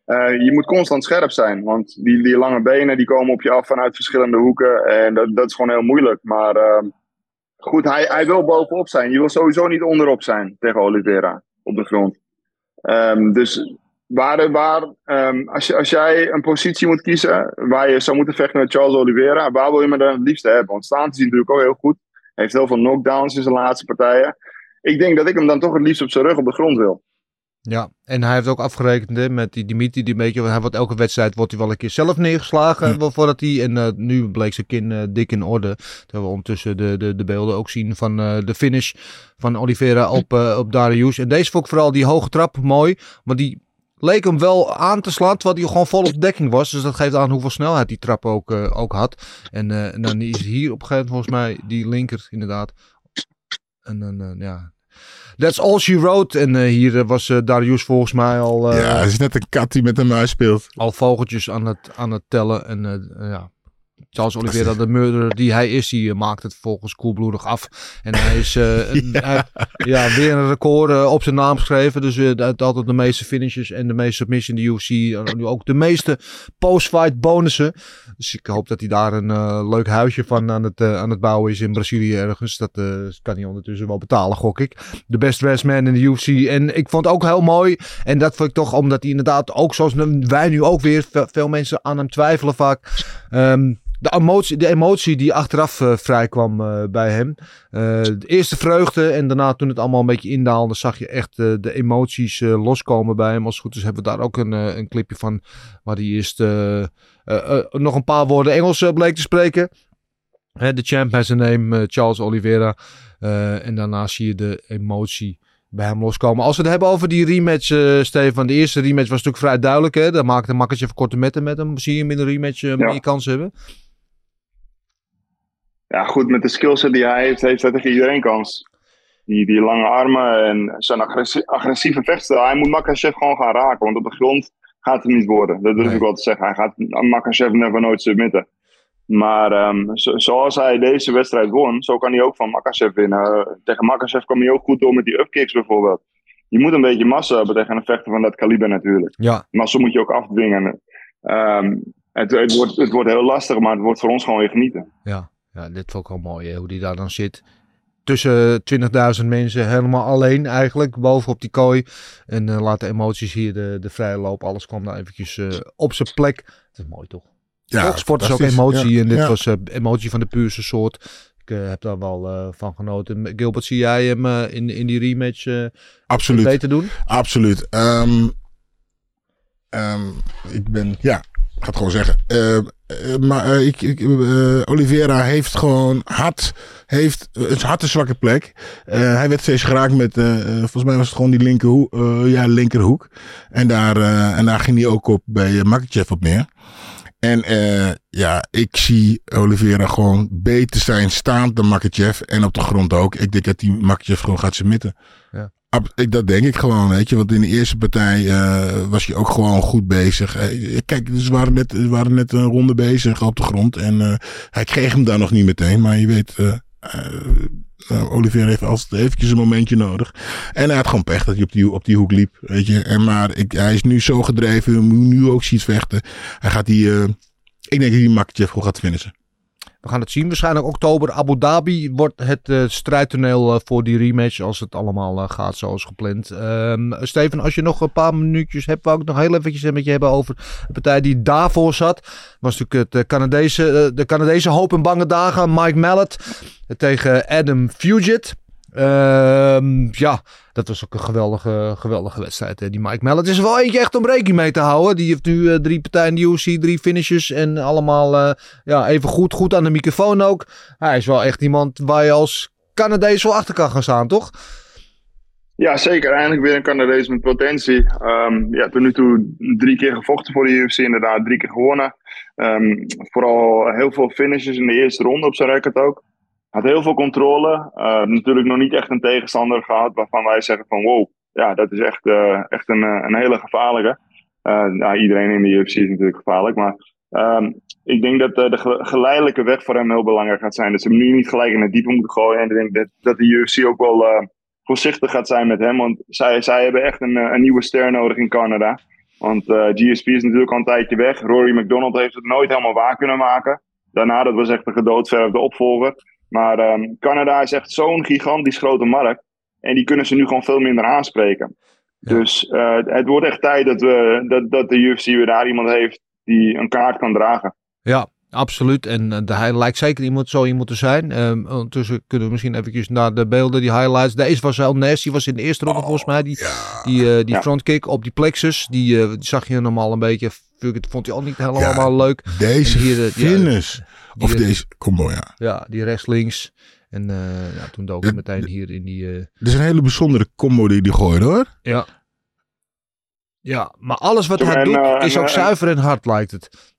Speaker 8: Eh, je moet constant scherp zijn, want die, die lange benen die komen op je af vanuit verschillende hoeken. En dat, dat is gewoon heel moeilijk. Maar ehm, goed, hij, hij wil bovenop zijn. Je wil sowieso niet onderop zijn tegen Oliveira op de grond. Ehm, dus waar, waar, ehm, als, je, als jij een positie moet kiezen waar je zou moeten vechten met Charles Oliveira, waar wil je me dan het liefste hebben? Want staan is hij natuurlijk ook heel goed. Hij heeft heel veel knockdowns in zijn laatste partijen. Ik denk dat ik hem dan toch het liefst op zijn rug op de grond wil.
Speaker 5: Ja, en hij heeft ook afgerekend hè, met die Dimitri. Die een beetje, hij wordt elke wedstrijd wordt hij wel een keer zelf neergeslagen. wel Voordat hij, en eh, nu bleek zijn kin eh, dik in orde. Terwijl we ondertussen de, de, de beelden ook zien van eh, de finish van Oliveira op, op Darius. En deze vond ik vooral die hoge trap mooi. Maar die leek hem wel aan te slaan, terwijl hij gewoon vol op dekking was. Dus dat geeft aan hoeveel snelheid die trap ook, eh, ook had. En, eh, en dan is hier op een gegeven moment volgens mij die linker inderdaad. En dan, eh, ja... That's all she wrote. En hier was Darius volgens mij al,
Speaker 6: ja, het is net een kat die met een muis speelt.
Speaker 5: al vogeltjes aan het, aan het tellen. En ja, Charles Oliveira, de murderer die hij is, die eh, maakt het volgens koelbloedig af. En hij is eh, een- hij- ja, weer een record eh, op zijn naam geschreven. Dus eh, dat altijd de meeste finishes en de meeste submissions in de UFC. Nu ook de meeste post-fight bonussen. Dus ik hoop dat hij daar een leuk huisje van aan het, aan het bouwen is in Brazilië ergens. Dat kan hij ondertussen wel betalen, gok ik. De best dressed man in de UFC. En ik vond het ook heel mooi. En dat vond ik toch omdat hij inderdaad ook zoals wij nu ook weer, ve- veel mensen aan hem twijfelen vaak. Ehm, de, emotie, de emotie die achteraf eh, vrijkwam eh, bij hem. Eh, de eerste vreugde en daarna toen het allemaal een beetje indaalde, zag je echt de emoties loskomen bij hem. Als het goed is hebben we daar ook een, een clipje van waar hij eerst nog een paar woorden Engels bleek te spreken. De champ has a name, Charles Oliveira. En daarna zie je de emotie bij hem loskomen. Als we het hebben over die rematch, eh Stefan. De eerste rematch was natuurlijk vrij duidelijk. Hè? Daar maakte Makketje even korte metten met hem. Zie je hem in de rematch meer kans hebben?
Speaker 8: Ja, goed, met de skillset die hij heeft, heeft hij tegen iedereen kans. Die, die lange armen en zijn agressie- agressieve vechtstijl. Hij moet Makachev gewoon gaan raken, want op de grond gaat het niet worden. Dat durf
Speaker 5: Nee.
Speaker 8: ik wel te zeggen. Hij gaat Makachev never nooit submitten. Maar ehm, zo- zoals hij deze wedstrijd won, zo kan hij ook van Makachev winnen. Eh, tegen Makachev kwam hij ook goed door met die upkicks bijvoorbeeld. Je moet een beetje massa hebben tegen een vechter van dat kaliber natuurlijk.
Speaker 5: Ja,
Speaker 8: Massa moet je ook afdwingen. Ehm, het, het, wordt, het wordt heel lastig, maar het wordt voor ons gewoon weer genieten.
Speaker 5: ja. Ja dit vond ik wel mooi, hè, hoe die daar dan zit. Tussen 20.000 mensen, helemaal alleen eigenlijk, bovenop die kooi. En eh, laat de emoties hier de, de vrije loop. Alles kwam daar eventjes eh, op zijn plek. Dat is mooi toch?
Speaker 6: Ja?
Speaker 5: Sport is ook emotie
Speaker 6: Ja,
Speaker 5: en dit
Speaker 6: ja.
Speaker 5: was eh, emotie van de puurste soort. Ik heb daar wel van genoten. Gilbert, zie jij hem in, in die rematch
Speaker 6: Absoluut.
Speaker 5: beter doen?
Speaker 6: Absoluut. Ehm, ehm, ik ben, ja, ik ga het gewoon zeggen. Eh, maar eh, ik, ik, eh, Oliveira heeft gewoon hard, heeft een harde zwakke plek. Hij werd steeds geraakt met, volgens mij was het gewoon die linkerhoek, ja, linkerhoek. En daar, en daar ging hij ook op bij uh, Makachev op neer. En ja, ik zie Oliveira gewoon beter zijn staand dan Makachev. En op de grond ook. Ik denk dat die Makachev gewoon gaat submitten.
Speaker 5: Ja.
Speaker 6: Ik, dat denk ik gewoon, weet je. Want in de eerste partij eh, was hij ook gewoon goed bezig. Eh, kijk, ze waren net, waren net een ronde bezig op de grond. En eh, hij kreeg hem daar nog niet meteen. Maar je weet, eh, Oliveira heeft altijd eventjes een momentje nodig. En hij had gewoon pech dat hij op die, op die hoek liep, weet je. En maar ik, hij is nu zo gedreven, nu ook ziet vechten. Hij gaat die, ik denk dat hij gewoon gaat finishen.
Speaker 5: We gaan het zien. Waarschijnlijk oktober Abu Dhabi wordt het eh, strijdtoneel eh, voor die rematch. Als het allemaal eh, gaat zoals gepland. Ehm, Steven, als je nog een paar minuutjes hebt. Wou ik nog heel eventjes met je hebben over de partij die daarvoor zat. Was natuurlijk het Canadese, de Canadese hoop en bange dagen. Mike Mallet tegen Adam Fugit. Ehm, ja, dat was ook een geweldige, geweldige wedstrijd. Hè. Die Mike Mallet is er wel eentje echt om rekening mee te houden. Die heeft nu eh, drie partijen in de UFC, drie finishes. En allemaal eh, ja, even goed, goed aan de microfoon ook. Hij is wel echt iemand waar je als Canadees wel achter kan gaan staan, toch?
Speaker 8: Ja, zeker. Eindelijk weer een Canadees met potentie. Ehm, ja, tot nu toe drie keer gevochten voor de UFC, inderdaad. Drie keer gewonnen. Ehm, vooral heel veel finishes in de eerste ronde op zijn record ook. Had heel veel controle. Eh, natuurlijk nog niet echt een tegenstander gehad waarvan wij zeggen van wow, ja, dat is echt, eh, echt een, eh, een hele gevaarlijke. Iedereen in de UFC is natuurlijk gevaarlijk, maar ehm, ik denk dat de ge- geleidelijke weg voor hem heel belangrijk gaat zijn. Dat ze hem nu niet gelijk in het diepe moeten gooien. En ik denk dat, dat de UFC ook wel voorzichtig gaat zijn met hem. Want zij, zij hebben echt een, een nieuwe ster nodig in Canada. Want GSP is natuurlijk al een tijdje weg. Rory McDonald heeft het nooit helemaal waar kunnen maken. Daarna, dat was echt een gedoodverfde opvolger. Maar ehm, Canada is echt zo'n gigantisch grote markt. En die kunnen ze nu gewoon veel minder aanspreken.
Speaker 5: Ja.
Speaker 8: Dus eh, het wordt echt tijd dat, we, dat, dat de UFC weer daar iemand heeft die een kaart kan dragen.
Speaker 5: Ja, absoluut. En eh, hij lijkt zeker iemand zo iemand te zijn. Ehm, ondertussen kunnen we misschien eventjes naar de beelden, die highlights. Deze was heel nasty. was in de eerste ronde volgens mij. Die, die, eh, die
Speaker 8: Ja.
Speaker 5: frontkick op die plexus. Die, eh, die zag je normaal een beetje. Vond hij al niet helemaal
Speaker 6: Ja.
Speaker 5: leuk.
Speaker 6: Deze
Speaker 5: En hier, eh, ja,
Speaker 6: finish. of
Speaker 5: die-
Speaker 6: deze combo, ja.
Speaker 5: Ja, die rechts-links. En eh, ja, toen dook hij meteen hier in die... eh,
Speaker 6: Dit is een hele bijzondere combo die die gooit hoor.
Speaker 5: ja. Ja, maar alles wat hij
Speaker 8: en,
Speaker 5: doet
Speaker 8: eh,
Speaker 5: is
Speaker 8: en,
Speaker 5: ook
Speaker 8: eh,
Speaker 5: zuiver en hard lijkt het.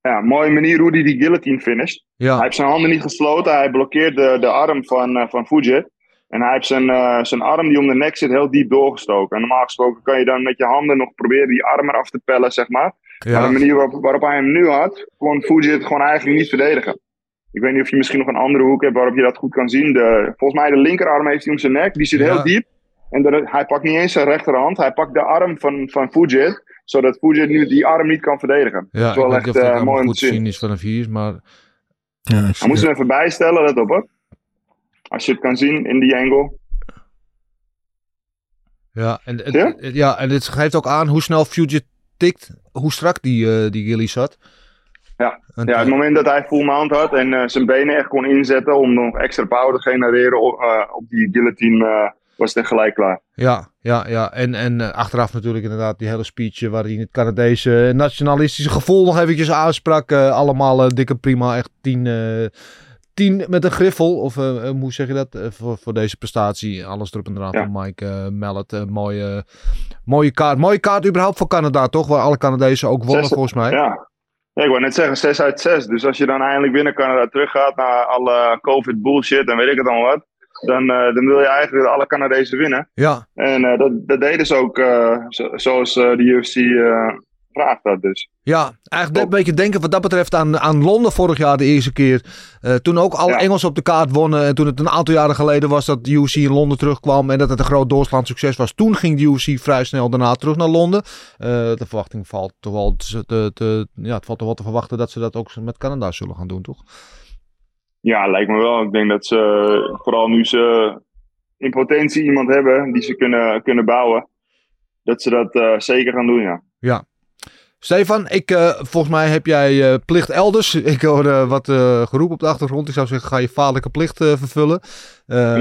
Speaker 8: Ja, mooie manier hoe hij die guillotine finisht. Hij
Speaker 5: Ja,
Speaker 8: heeft zijn handen niet gesloten. Hij blokkeert de, de arm van, eh van Fujit. En hij heeft zijn, eh, zijn arm die om de nek zit heel diep doorgestoken. En normaal gesproken kan je dan met je handen nog proberen die arm eraf te pellen, zeg maar. Maar de manier waarop, waarop hij hem nu had, kon Fujit gewoon eigenlijk niet verdedigen. Ik weet niet of je misschien nog een andere hoek hebt waarop je dat goed kan zien. De, volgens mij de linkerarm heeft hij om zijn nek. Die zit
Speaker 5: Ja.
Speaker 8: heel diep. En de- hij pakt niet eens zijn rechterhand. Hij pakt de arm van, van Fujit. Zodat Fujit nu die arm niet kan verdedigen.
Speaker 5: Ja,
Speaker 8: dat is wel echt eh, mooi om
Speaker 5: goed
Speaker 8: te zien.
Speaker 5: zien is vanaf hier, maar
Speaker 6: Ja, ik
Speaker 8: Hij moest
Speaker 6: het.
Speaker 8: hem even bijstellen, let op hoor. Als je het kan zien in die angle.
Speaker 5: ja. En, het-
Speaker 8: Ja?
Speaker 5: ja, en het geeft ook aan hoe snel Fugit tikt, hoe strak die, eh die Gilly zat.
Speaker 8: Ja.
Speaker 5: En,
Speaker 8: Ja, het
Speaker 5: eh,
Speaker 8: moment dat hij full mount had en eh, zijn benen echt kon inzetten om nog extra power te genereren op, op die guillotine, was het gelijk klaar.
Speaker 5: Ja, ja, ja. En, en achteraf natuurlijk inderdaad die hele speech waar hij het Canadese nationalistische gevoel nog eventjes aansprak. Allemaal dikke prima, echt tien, tien met een griffel. Of eh, eh, hoe zeg je dat? Eh, voor, voor deze prestatie. Alles erop en eraan
Speaker 8: Ja.
Speaker 5: van Mike Mallet. Eh, mooie, mooie kaart. Mooie kaart überhaupt voor Canada, toch? Waar alle Canadezen ook wonnen
Speaker 8: Zes-
Speaker 5: volgens mij.
Speaker 8: Ja. ja, ik wou net zeggen 6 uit 6. Dus als je dan eindelijk binnen Canada teruggaat na alle COVID bullshit en weet ik het dan wat. Dan, dan wil je eigenlijk alle Canadezen winnen.
Speaker 5: Ja,
Speaker 8: En dat, dat deden ze ook, zo- zoals de UFC vraagt dat dus.
Speaker 5: Ja, eigenlijk een beetje denken wat dat betreft aan, aan Londen vorig jaar de eerste keer. Eh, toen ook alle
Speaker 8: Ja.
Speaker 5: Engelsen op de kaart wonnen. En toen het een aantal jaren geleden was dat de UFC in Londen terugkwam. En dat het een groot doorslaand succes was. Toen ging de UFC vrij snel daarna terug naar Londen. Eh, de verwachting valt toch wel te, ja, het valt toch wel te verwachten dat ze dat ook met Canada zullen gaan doen, toch?
Speaker 8: Ja, lijkt me wel. Ik denk dat ze, vooral nu ze in potentie iemand hebben die ze kunnen, kunnen bouwen, dat ze dat eh, zeker gaan doen, ja.
Speaker 5: Stefan, ik, eh, volgens mij heb jij eh, plicht elders. Ik hoor eh, wat eh, geroep op de achtergrond. Ik zou zeggen, ga je vaderlijke plicht eh, vervullen.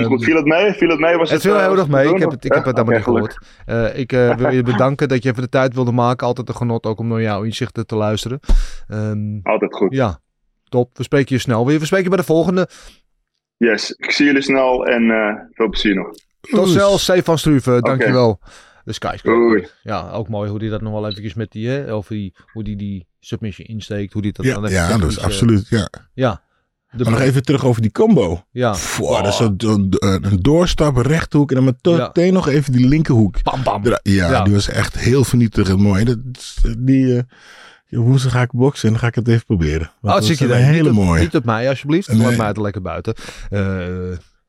Speaker 8: Goed, viel het mee? Viel het mee? Was
Speaker 5: Het
Speaker 8: het,
Speaker 5: viel heel erg mee. Ik heb het, ik heb het helemaal niet gehoord. Eh, ik eh, wil je bedanken dat je even de tijd wilde maken. Altijd een genot ook om naar jouw inzichten te luisteren. Ehm,
Speaker 8: Altijd goed.
Speaker 5: ja, top. We spreken je snel weer. We spreken je bij de volgende.
Speaker 8: Yes, ik zie jullie snel en eh, veel plezier nog.
Speaker 5: Tot snel, Stefan Struve. Dankjewel. De skyscraper. Ja, ook mooi hoe hij dat nog wel eventjes met die, hè, over die, hoe die die submission insteekt. Hoe die dat
Speaker 6: Ja,
Speaker 5: dan
Speaker 6: ja dat is
Speaker 5: eh,
Speaker 6: absoluut. Ja.
Speaker 5: ja. De,
Speaker 6: Maar nog even terug over die combo.
Speaker 5: Ja.
Speaker 6: Wow, Dat is een, een, een doorstap, een rechthoek en dan met
Speaker 5: Ja.
Speaker 6: meteen nog even die linkerhoek.
Speaker 5: Bam, bam.
Speaker 6: Ja,
Speaker 5: Ja.
Speaker 6: die was echt heel vernietigend mooi. Dat, is- die, eh, ja, woensdag ga ik boksen en dan ga ik het even proberen. Want
Speaker 5: Oh,
Speaker 6: dat
Speaker 5: daar?
Speaker 6: is een hele
Speaker 5: niet op,
Speaker 6: mooie.
Speaker 5: Niet op mij, alsjeblieft.
Speaker 6: Nee.
Speaker 5: Laat mij het lekker buiten. Eh,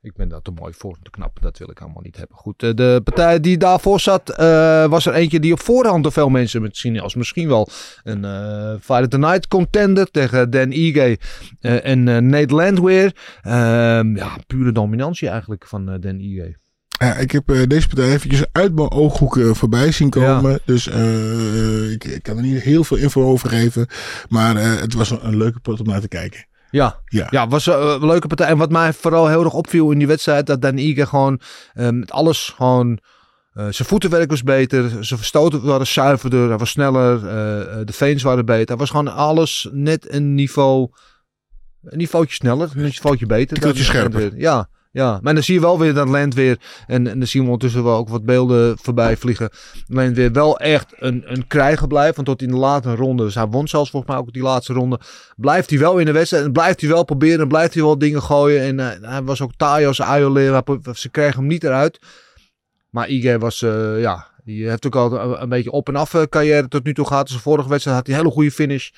Speaker 5: ik ben daar te mooi voor, te knap. Dat wil ik allemaal niet hebben. Goed, eh, de partij die daarvoor zat, eh, was er eentje die op voorhand door veel mensen misschien als misschien wel een eh Fight of the Night contender tegen Dan Ige eh, en eh, Nate Landweer. Ehm, ja, pure dominantie eigenlijk van eh, Dan Ige.
Speaker 6: Ja, ik heb eh, deze partij eventjes uit mijn ooghoeken voorbij zien komen. Dus eh, ik, ik kan er niet heel veel info over geven. Maar eh, het was een, een leuke pot om naar te kijken.
Speaker 5: Ja,
Speaker 6: Ja.
Speaker 5: Ja, was eh, een leuke partij. En wat mij vooral heel erg opviel in die wedstrijd, dat Dan Ige gewoon eh, met alles gewoon... eh, zijn voetenwerk was beter, zijn verstoten waren zuiverder, hij was sneller, de veens waren beter. Hij was gewoon alles net een niveau, een niveautje sneller, een niveautje beter.
Speaker 6: Een scherper.
Speaker 5: Ja, ja, maar dan zie je wel weer dat Land weer, en, en dan zien we ondertussen wel ook wat beelden voorbij vliegen. Land weer wel echt een, een krijger blijft, want tot in de late ronde, dus hij won zelfs volgens mij ook die laatste ronde, blijft hij wel in de wedstrijd en blijft hij wel proberen en blijft hij wel dingen gooien. En eh, hij was ook taai als Ayolera, ze kregen hem niet eruit. Maar Ige was, eh, ja, die heeft ook al een, beetje op en af eh, carrière tot nu toe gehad. Dus vorige wedstrijd had hij een hele goede finish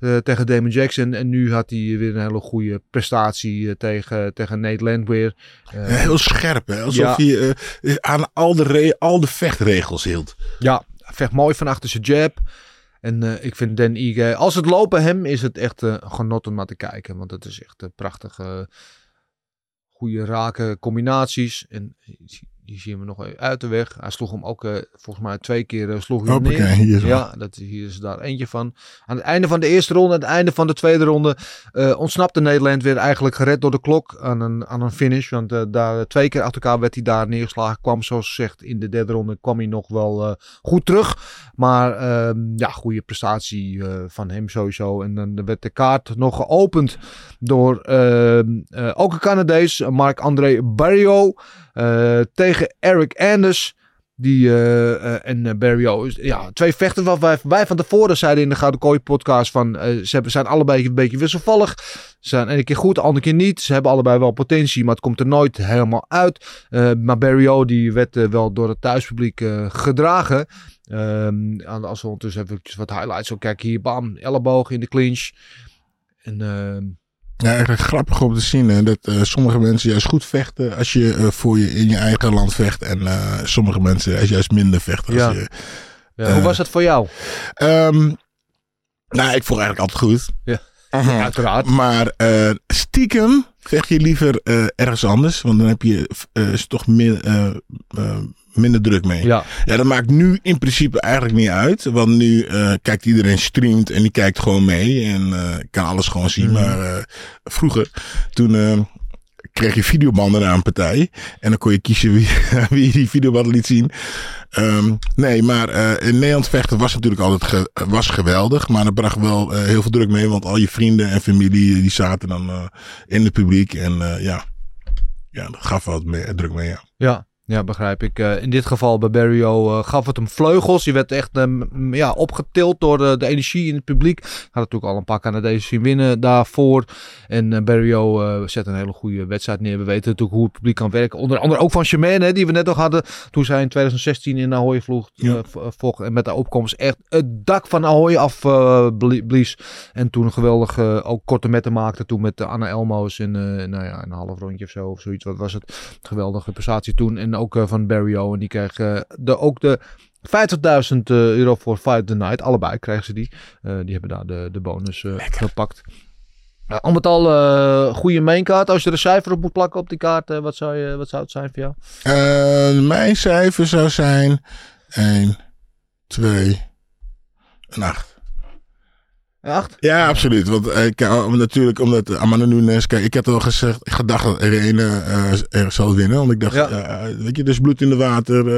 Speaker 5: eh, tegen Damon Jackson. En nu had hij weer een hele goede prestatie eh, tegen, tegen Nate Landweer. Eh,
Speaker 6: heel scherp, hè? Alsof
Speaker 5: Ja.
Speaker 6: hij aan al de, al de vechtregels hield.
Speaker 5: Ja, vecht mooi van achter zijn jab. En ik vind Dan Ige, als het lopen hem, is het echt een genot om naar te kijken. Want het is echt een prachtige, goede rake combinaties. En die, zien we nog even uit de weg. Hij sloeg hem ook, eh, volgens mij twee keer eh, sloeg hij neer.
Speaker 6: hier.
Speaker 5: Ja, dat, hier is daar eentje van. Aan het einde van de eerste ronde, aan het einde van de tweede ronde, eh, ontsnapte Nederland weer eigenlijk gered door de klok aan een, aan een finish. Want daar twee keer achter elkaar werd hij daar neergeslagen. Kwam zoals gezegd in de derde ronde kwam hij nog wel goed terug. Maar ehm, ja, goede prestatie van hem sowieso. En dan werd de kaart nog geopend door ehm, eh, ook een Canadees, Marc-André Barrio, eh, Eric Anders. Die eh, eh, en eh, Barrio, is- ja, twee vechters wat wij, van tevoren zeiden in de Gouden Kooi podcast van ze zijn allebei een beetje wisselvallig. Ze zijn ene keer goed, de andere keer niet. Ze hebben allebei wel potentie, maar het komt er nooit helemaal uit. Maar Barrio die werd wel door het thuispubliek gedragen. Ehm, als we ondertussen even wat highlights zo kijken hier, bam, elleboog in de clinch. En ehm,
Speaker 6: Ja, eigenlijk grappig om te zien hè, dat eh, sommige mensen juist goed vechten als je eh, voor je in je eigen land vecht. En eh, sommige mensen juist- juist minder vechten. Als je,
Speaker 5: ja, hoe was het voor jou?
Speaker 6: Ehm, nou, ik vond eigenlijk altijd goed.
Speaker 5: Ja.
Speaker 6: Mhm.
Speaker 5: Uiteraard.
Speaker 6: Maar stiekem vecht je liever ergens anders. Want dan heb je is toch eh, minder druk mee.
Speaker 5: Ja,
Speaker 6: Ja, dat maakt nu in principe eigenlijk niet uit. Want nu eh, kijkt iedereen streamt en die kijkt gewoon mee. En eh, kan alles gewoon zien.
Speaker 5: Mhm.
Speaker 6: Maar eh, vroeger, toen kreeg je videobanden naar een partij. En dan kon je kiezen wie, wie die videobanden liet zien. Ehm, nee, maar in Nederland vechten was natuurlijk altijd ge- was geweldig. Maar dat bracht wel heel veel druk mee. Want al je vrienden en familie die zaten dan in het publiek. En ja. ja, dat gaf wel wat meer, druk mee. Ja.
Speaker 5: ja. Ja, begrijp ik. Eh, in dit geval bij Barrio eh, gaf het hem vleugels. Je werd echt ehm, ja, opgetild door de, de energie in het publiek. Had natuurlijk al een paar Canadezen zien winnen daarvoor. En uh, Barrio zet een hele goede wedstrijd neer. We weten natuurlijk hoe het publiek kan werken. Onder andere ook van Chimène, die we net nog hadden. Toen zij in 2016 in Ahoy vloog.
Speaker 6: Ja.
Speaker 5: vocht, en met de opkomst echt het dak van Ahoy af blies. En toen geweldig ook korte metten maakte. Toen met Anna Elmo's in nou ja, een half rondje of zo. Of zoiets. Wat was het? Geweldige prestatie toen. En ook uh, van Barrio. En die kreeg uh, de, ook de 50.000 euro voor Fight the Night. Allebei krijgen ze die. Uh, die hebben daar de, de bonus gepakt. Uh, al met al uh, goede mainkaart. Als je er een cijfer op moet plakken op die kaart, uh, wat, zou je, wat zou het zijn voor jou?
Speaker 6: mijn cijfer zou zijn 1, 2, een 8. Ja, absoluut. Want uh, natuurlijk, omdat Amanda Nunes... Kijk, ik had al gezegd, gedacht dat Irene uh, er zou winnen. Want ik dacht, ja. uh, weet je, dus bloed in de water.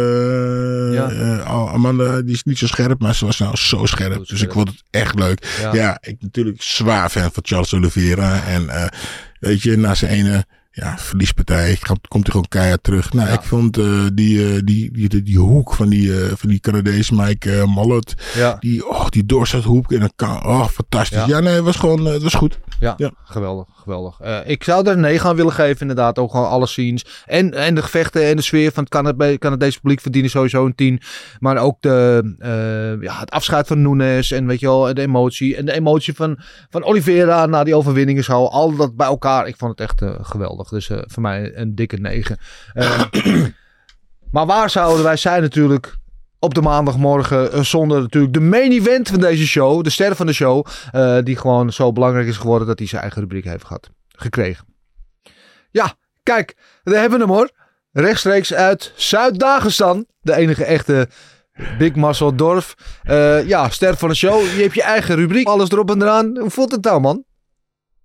Speaker 6: Ja. Amanda, die is niet zo scherp, maar ze was nou zo scherp. Goed, dus ik vond het echt leuk. Ja, ja ik natuurlijk zwaar fan van Charles Oliveira. En weet je, na zijn ene ja, verliespartij. Komt hij gewoon keihard terug. Nou, ja. ik vond uh, die, uh, die, die, die, die, hoek van die, uh, van die Canadees Mike Mallet. Ja. Die, oh, die doorzethoek. En dan kan, oh, fantastisch. Ja, ja nee, het was gewoon, het was goed.
Speaker 5: Ja, ja. geweldig, geweldig. ik zou er een 9 aan willen geven, inderdaad. Ook gewoon alle scenes. En, en de gevechten en de sfeer van het Canade Canadese publiek verdienen sowieso een 10. Maar ook de, ja, het afscheid van Nunes. En weet je wel, de emotie. En de emotie van, van Oliveira na die overwinningen. Zo, al dat bij elkaar. Ik vond het echt geweldig. Dus uh, voor mij een dikke 9. Uh, maar waar zouden wij zijn natuurlijk op de maandagmorgen uh, zonder natuurlijk de main event van deze show. De ster van de show. Uh, die gewoon zo belangrijk is geworden dat hij zijn eigen rubriek heeft gehad. Gekregen. Ja, kijk. We hebben hem hoor. Rechtstreeks uit Zuid-Dagestan. De enige echte Big Muscle Dorf. Ja, ster van de show. Je hebt je eigen rubriek. Alles erop en eraan. Hoe voelt het nou man?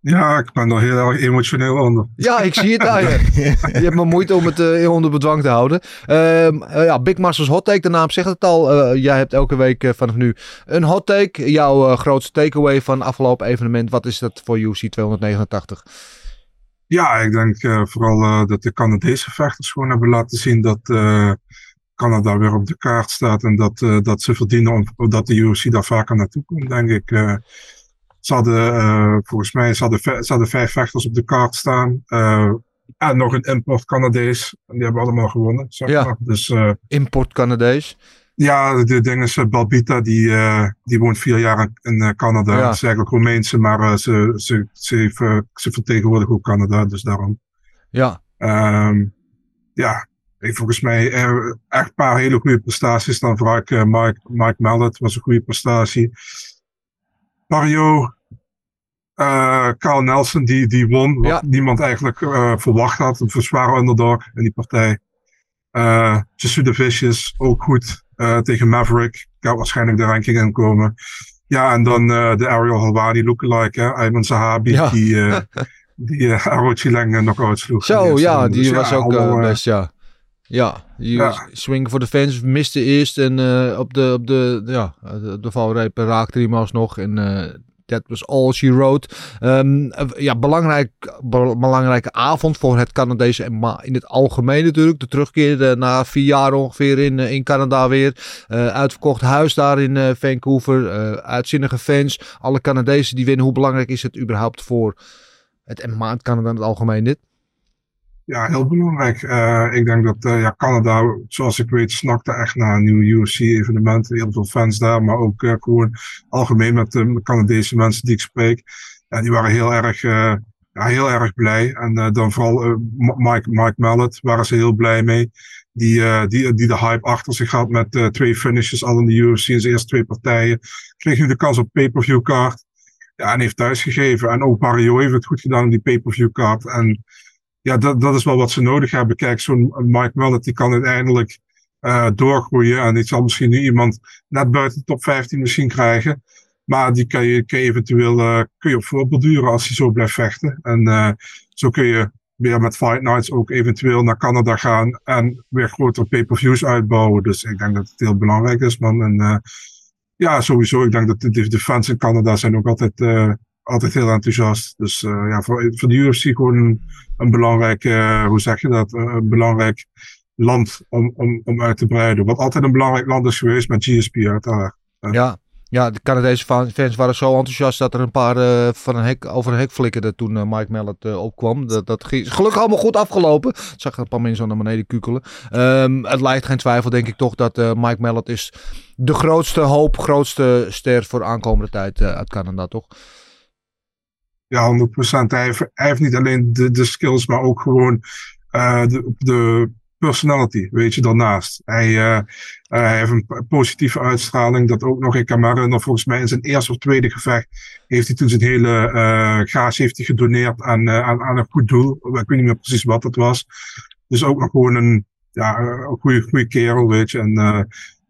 Speaker 9: Ja, ik ben er heel erg emotioneel onder.
Speaker 5: Ja, ik zie het aan je. je hebt me moeite om het uh, onder bedwang te houden. Uh, uh, ja, Big Masters Hot Take, de naam zegt het al. jij hebt elke week vanaf nu een hot take. Jouw grootste takeaway van afgelopen evenement. Wat is dat voor UC 289?
Speaker 9: Ja, ik denk vooral dat de Canadese vechters gewoon hebben laten zien dat Canada weer op de kaart staat. En dat, dat ze verdienen om, dat de UFC daar vaker naartoe komt, denk ik. Ze hadden, uh, volgens mij, ze hadden, ze hadden vijf vechters op de kaart staan. Uh, en nog een import Canadees. En die hebben allemaal gewonnen. Zeg
Speaker 5: ja.
Speaker 9: maar. Dus, uh,
Speaker 5: import Canadees?
Speaker 9: Ja, de ding is, Balbita, die, die woont vier jaar in Canada. Ja. Ze is eigenlijk Roemeense, maar ze, ze, ze, heeft, ze vertegenwoordigt ook Canada, dus daarom.
Speaker 5: Ja.
Speaker 9: Um, ja, volgens mij echt een paar hele goede prestaties. Dan vooral Mike, Mike Mallet was een goede prestatie. Mario, uh, Carl Nelson, die, die won. Wat ja. niemand eigenlijk uh, verwacht had. Een zware underdog in die partij. Uh, de Vicious, ook goed. Uh, tegen Maverick. Gaat waarschijnlijk de ranking in komen. Ja, en dan de Ariel Halwani lookalike, hè. Ayman Sahabi, ja. die, die uh, Arochileng nog uitsloeg.
Speaker 5: Zo, ja, die dus, was ja, ook allemaal, best, ja. Ja, ja. swing voor de fans miste eerst en uh, op de, op de, ja, de, de valreep raakte hij hem alsnog. En that was all she wrote. Um, ja, belangrijk, be belangrijke avond voor het Canadese en in het algemeen natuurlijk. De terugkeer na vier jaar ongeveer in, in Canada weer. Uh, uitverkocht huis daar in Vancouver. uitzinnige fans. Alle Canadezen die winnen. Hoe belangrijk is het überhaupt voor het MMA Canada in het algemeen dit?
Speaker 9: Ja, heel belangrijk. Uh, ik denk dat uh, ja, Canada, zoals ik weet, snakte echt naar een nieuw UFC-evenement. Heel veel fans daar, maar ook uh, gewoon algemeen met de Canadese mensen die ik spreek. Ja, die waren heel erg, ja, heel erg blij. En dan vooral Mike, Mike Mallet waren ze heel blij mee. Die, die, die de hype achter zich had met twee finishes al in de UFC in zijn eerste twee partijen. Kreeg nu de kans op pay-per-view kaart. Ja, en heeft thuisgegeven. En ook Mario heeft het goed gedaan in die pay-per-view kaart. En ja, dat, dat is wel wat ze nodig hebben. Kijk, zo'n Mike Mallet die kan uiteindelijk uh, doorgroeien. En die zal misschien nu iemand net buiten de top 15 misschien krijgen. Maar die kan je, kan eventueel uh, kun je op voorborduren als hij zo blijft vechten. En uh, zo kun je weer met Fight Nights ook eventueel naar Canada gaan. En weer grotere pay-per-views uitbouwen. Dus ik denk dat het heel belangrijk is, man. En ja, sowieso. Ik denk dat de, de fans in Canada zijn ook altijd altijd heel enthousiast. Dus ja, voor, voor de UFC gewoon een, belangrijk, uh, hoe zeg je dat, een belangrijk land om, om, om uit te breiden. Wat altijd een belangrijk land is geweest met GSP uiteraard.
Speaker 5: Ja, ja, de Canadese fa- fans waren zo enthousiast dat er een paar eh, van een hek, over een hek flikkerden toen eh, Mike Mallet eh, opkwam. Dat, dat ging, is gelukkig allemaal goed afgelopen. Ik zag een paar mensen naar beneden kukelen. Ehm, het lijkt geen twijfel, denk ik toch, dat eh, Mike Mallet is de grootste hoop, grootste ster voor de aankomende tijd eh, uit Canada, toch?
Speaker 9: Ja, 100%. Hij heeft, hij heeft niet alleen de, de skills, maar ook gewoon eh, de, de personality, weet je, daarnaast. Hij, eh, eh, heeft een positieve uitstraling, dat ook nog. Ik kan volgens mij in zijn eerste of tweede gevecht heeft hij toen zijn hele gaas heeft hij gedoneerd aan, aan, aan een goed doel. Ik weet niet meer precies wat het was. Dus ook nog gewoon een, ja, een goede, goede kerel, weet je. En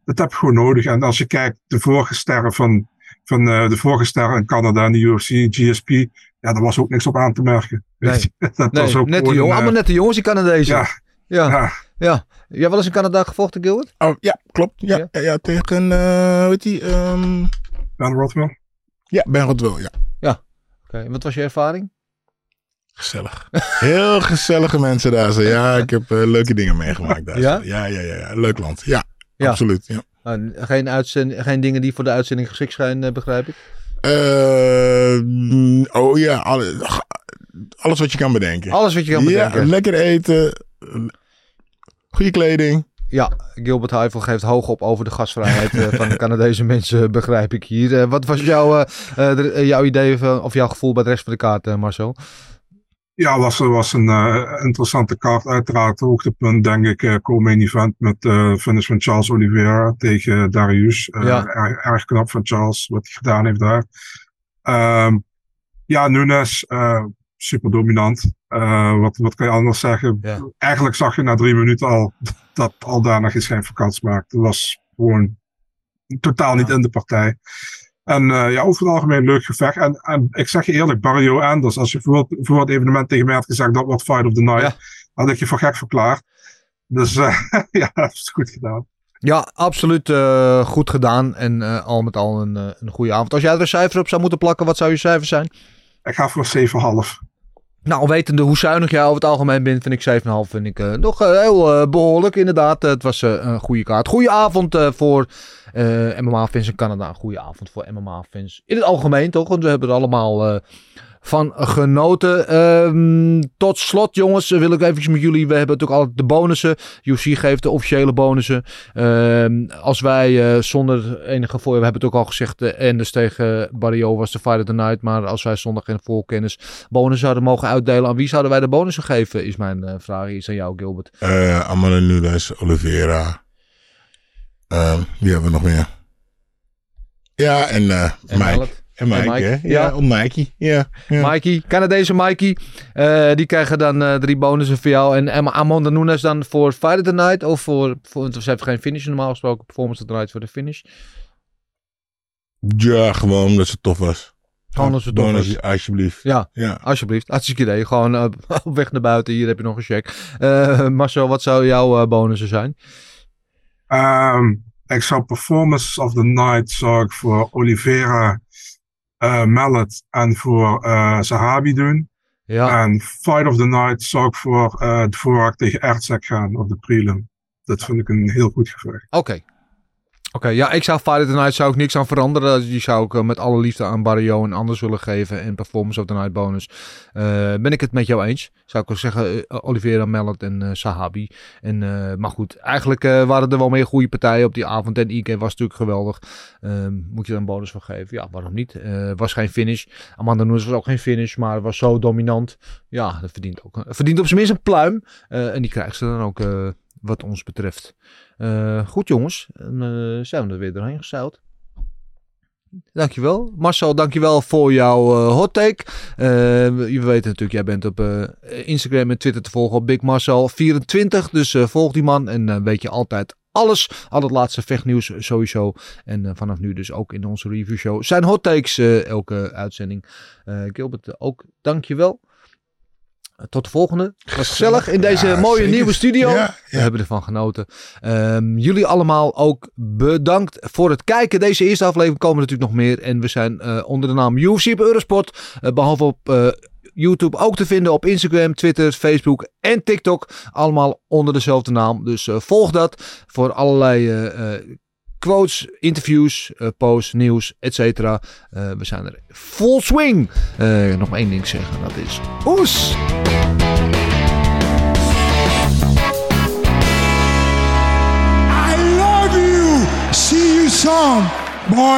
Speaker 9: dat heb je gewoon nodig. En als je kijkt, de vorige sterren van, van de vorige sterren in Canada en de UFC, GSP, ja, daar was ook niks op aan te merken. Weet je. Dat
Speaker 5: Nee,
Speaker 9: was ook
Speaker 5: net de jongen,
Speaker 9: eh,
Speaker 5: allemaal net de jongens, die Canadezen.
Speaker 9: Ja,
Speaker 5: ja,
Speaker 9: ja.
Speaker 5: ja. Jij hebt wel eens in Canada gevochten, Gilbert?
Speaker 6: Oh, ja, klopt. Ja,
Speaker 5: Ja.
Speaker 6: ja. ja, tegen, eh weet je, ehm
Speaker 9: Ben Rothwell.
Speaker 6: ja, Ben Rodwell, ja.
Speaker 5: Oké, en wat was je ervaring?
Speaker 6: Gezellig. Heel gezellige mensen daar. Zo. Ja, ik heb eh, leuke dingen meegemaakt daar.
Speaker 5: Ja?
Speaker 6: Ja, ja, ja, ja. Leuk land. Ja,
Speaker 5: Ja.
Speaker 6: absoluut. Ja.
Speaker 5: Nou, geen, geen dingen die voor de uitzending geschikt zijn, begrijp ik.
Speaker 6: Eh, mm, oh ja, alle- alles wat je kan bedenken.
Speaker 5: Alles wat je kan bedenken.
Speaker 6: Ja, lekker eten. Goede kleding.
Speaker 5: Ja, Gilbert Heifel geeft hoog op over de gastvrijheid eh, van de Canadese mensen, begrijp ik hier. Eh, wat was jouw, eh, eh, eh, jouw idee van, of jouw gevoel bij de rest van de kaart, eh, Marcel?
Speaker 9: Ja, was, was een eh, interessante kaart. Uiteraard hoogtepunt, denk ik, eh co-main event met de finish van Charles Oliveira tegen Darius.
Speaker 5: Ja.
Speaker 9: erg, erg knap van Charles, wat hij gedaan heeft daar. Ehm, ja, Nunes, super dominant. Wat, wat kan je anders zeggen?
Speaker 5: Ja.
Speaker 9: Eigenlijk zag je na drie minuten al dat Aldana geen schijn van kans maakte. Het was gewoon totaal niet in de partij. En eh, ja, over het algemeen leuk gevecht. En, en ik zeg je eerlijk, Barrio Anders, als je voor, het- voor het evenement tegen mij had gezegd dat wordt Fight of the Night,
Speaker 5: Ja.
Speaker 9: had ik je voor gek verklaard. Dus eh, ja, dat is goed gedaan.
Speaker 5: Ja, absoluut eh, goed gedaan en al met al een, een goede avond. Als jij er een cijfer op zou moeten plakken, wat zou je cijfer zijn?
Speaker 9: Ik ga voor 7,5.
Speaker 5: Nou, wetende hoe zuinig jij over het algemeen bent, vind ik 7,5 vind ik eh, nog eh, heel eh, behoorlijk. Inderdaad, het was een goede kaart. Goede avond eh, voor MMA-fans in Canada. Een goede avond voor MMA-fans in het algemeen, toch? Want we hebben er allemaal van genoten. Ehm, tot slot, jongens, wil ik eventjes met jullie. We hebben natuurlijk altijd de bonussen. UFC geeft de officiële bonussen. Ehm, als wij eh, zonder enige voor... We hebben het ook al gezegd. Uh, Enders tegen Barrio was de Fight of the Night. Maar als wij zonder geen voorkennis bonus zouden mogen uitdelen. Aan wie zouden wij de bonussen geven? Is mijn eh, vraag. Is aan jou, Gilbert.
Speaker 6: Eh Amanda Nunes, Oliveira. Ehm, wie hebben we nog meer? Ja, en,
Speaker 5: En
Speaker 6: Mike. En Mike,
Speaker 5: En Mike,
Speaker 6: hè?
Speaker 5: ja.
Speaker 6: Ja, om Mikey. Ja, ja.
Speaker 5: Mikey, Canadese Mikey. eh, die krijgen dan eh, drie bonussen voor jou. En Amanda Nunes dan voor Fight of the Night. Of voor, voor want ze heeft geen finish normaal gesproken. Performance of the Night voor de finish.
Speaker 6: Ja, gewoon omdat ze tof was.
Speaker 5: Gewoon als het tof was.
Speaker 6: alsjeblieft.
Speaker 5: Ja,
Speaker 6: Ja.
Speaker 5: alsjeblieft. Hartstikke idee. Gewoon eh, op weg naar buiten. Hier heb je nog een check. Eh, Marcel, wat zou jouw eh, bonussen zijn?
Speaker 9: Ehm, ik zou Performance of the Night zou ik voor Oliveira, eh Mallet en voor eh Sahabi doen.
Speaker 5: Ja,
Speaker 9: En Fight of the Night zou ik voor eh de voorraad tegen Ertzek gaan op de prelim. Dat vind ik een heel goed gevecht.
Speaker 5: oké. Oké, ja, ik zou of the Night zou ik niks aan veranderen. Die zou ik eh, met alle liefde aan Barrio en anders willen geven. En Performance of the Night bonus. Eh, ben ik het met jou eens? Zou ik wel zeggen, eh, Oliveira, Mallet en Sahabi. En, maar goed, eigenlijk waren er wel meer goede partijen op die avond. En IK was natuurlijk geweldig. Ehm, moet je er een bonus voor geven? Ja, waarom niet? Was geen finish. Amanda Nunes was ook geen finish, maar was zo dominant. Ja, dat verdient ook. Verdient op zijn minst een pluim. En die krijgt ze dan ook, wat ons betreft. Eh, goed jongens, en, eh, zijn we er weer doorheen gezeild. Dankjewel. Marcel, dankjewel voor jouw eh hot take. Eh, we weten natuurlijk, jij bent op Instagram en Twitter te volgen op Big Marcel24. Dus volg die man en weet je altijd alles. Al het laatste vechtnieuws sowieso. En vanaf nu dus ook in onze review show. Zijn hot takes elke uitzending. Gilbert, ook dankjewel. Tot de volgende. Was gezellig in deze
Speaker 6: Ja,
Speaker 5: mooie
Speaker 6: zeker.
Speaker 5: nieuwe studio.
Speaker 6: Ja,
Speaker 5: We hebben ervan genoten. Ehm, jullie allemaal ook bedankt voor het kijken. Deze eerste aflevering komen natuurlijk nog meer. En we zijn eh, onder de naam UFC op Eurosport. eh, behalve op eh, YouTube ook te vinden op Instagram, Twitter, Facebook en TikTok. Allemaal onder dezelfde naam. Dus volg dat voor allerlei quotes, interviews, eh, posts, nieuws, etc. we zijn er full swing. Eh, nog maar één ding zeggen, dat is oes!
Speaker 6: I love you. See you soon, boy.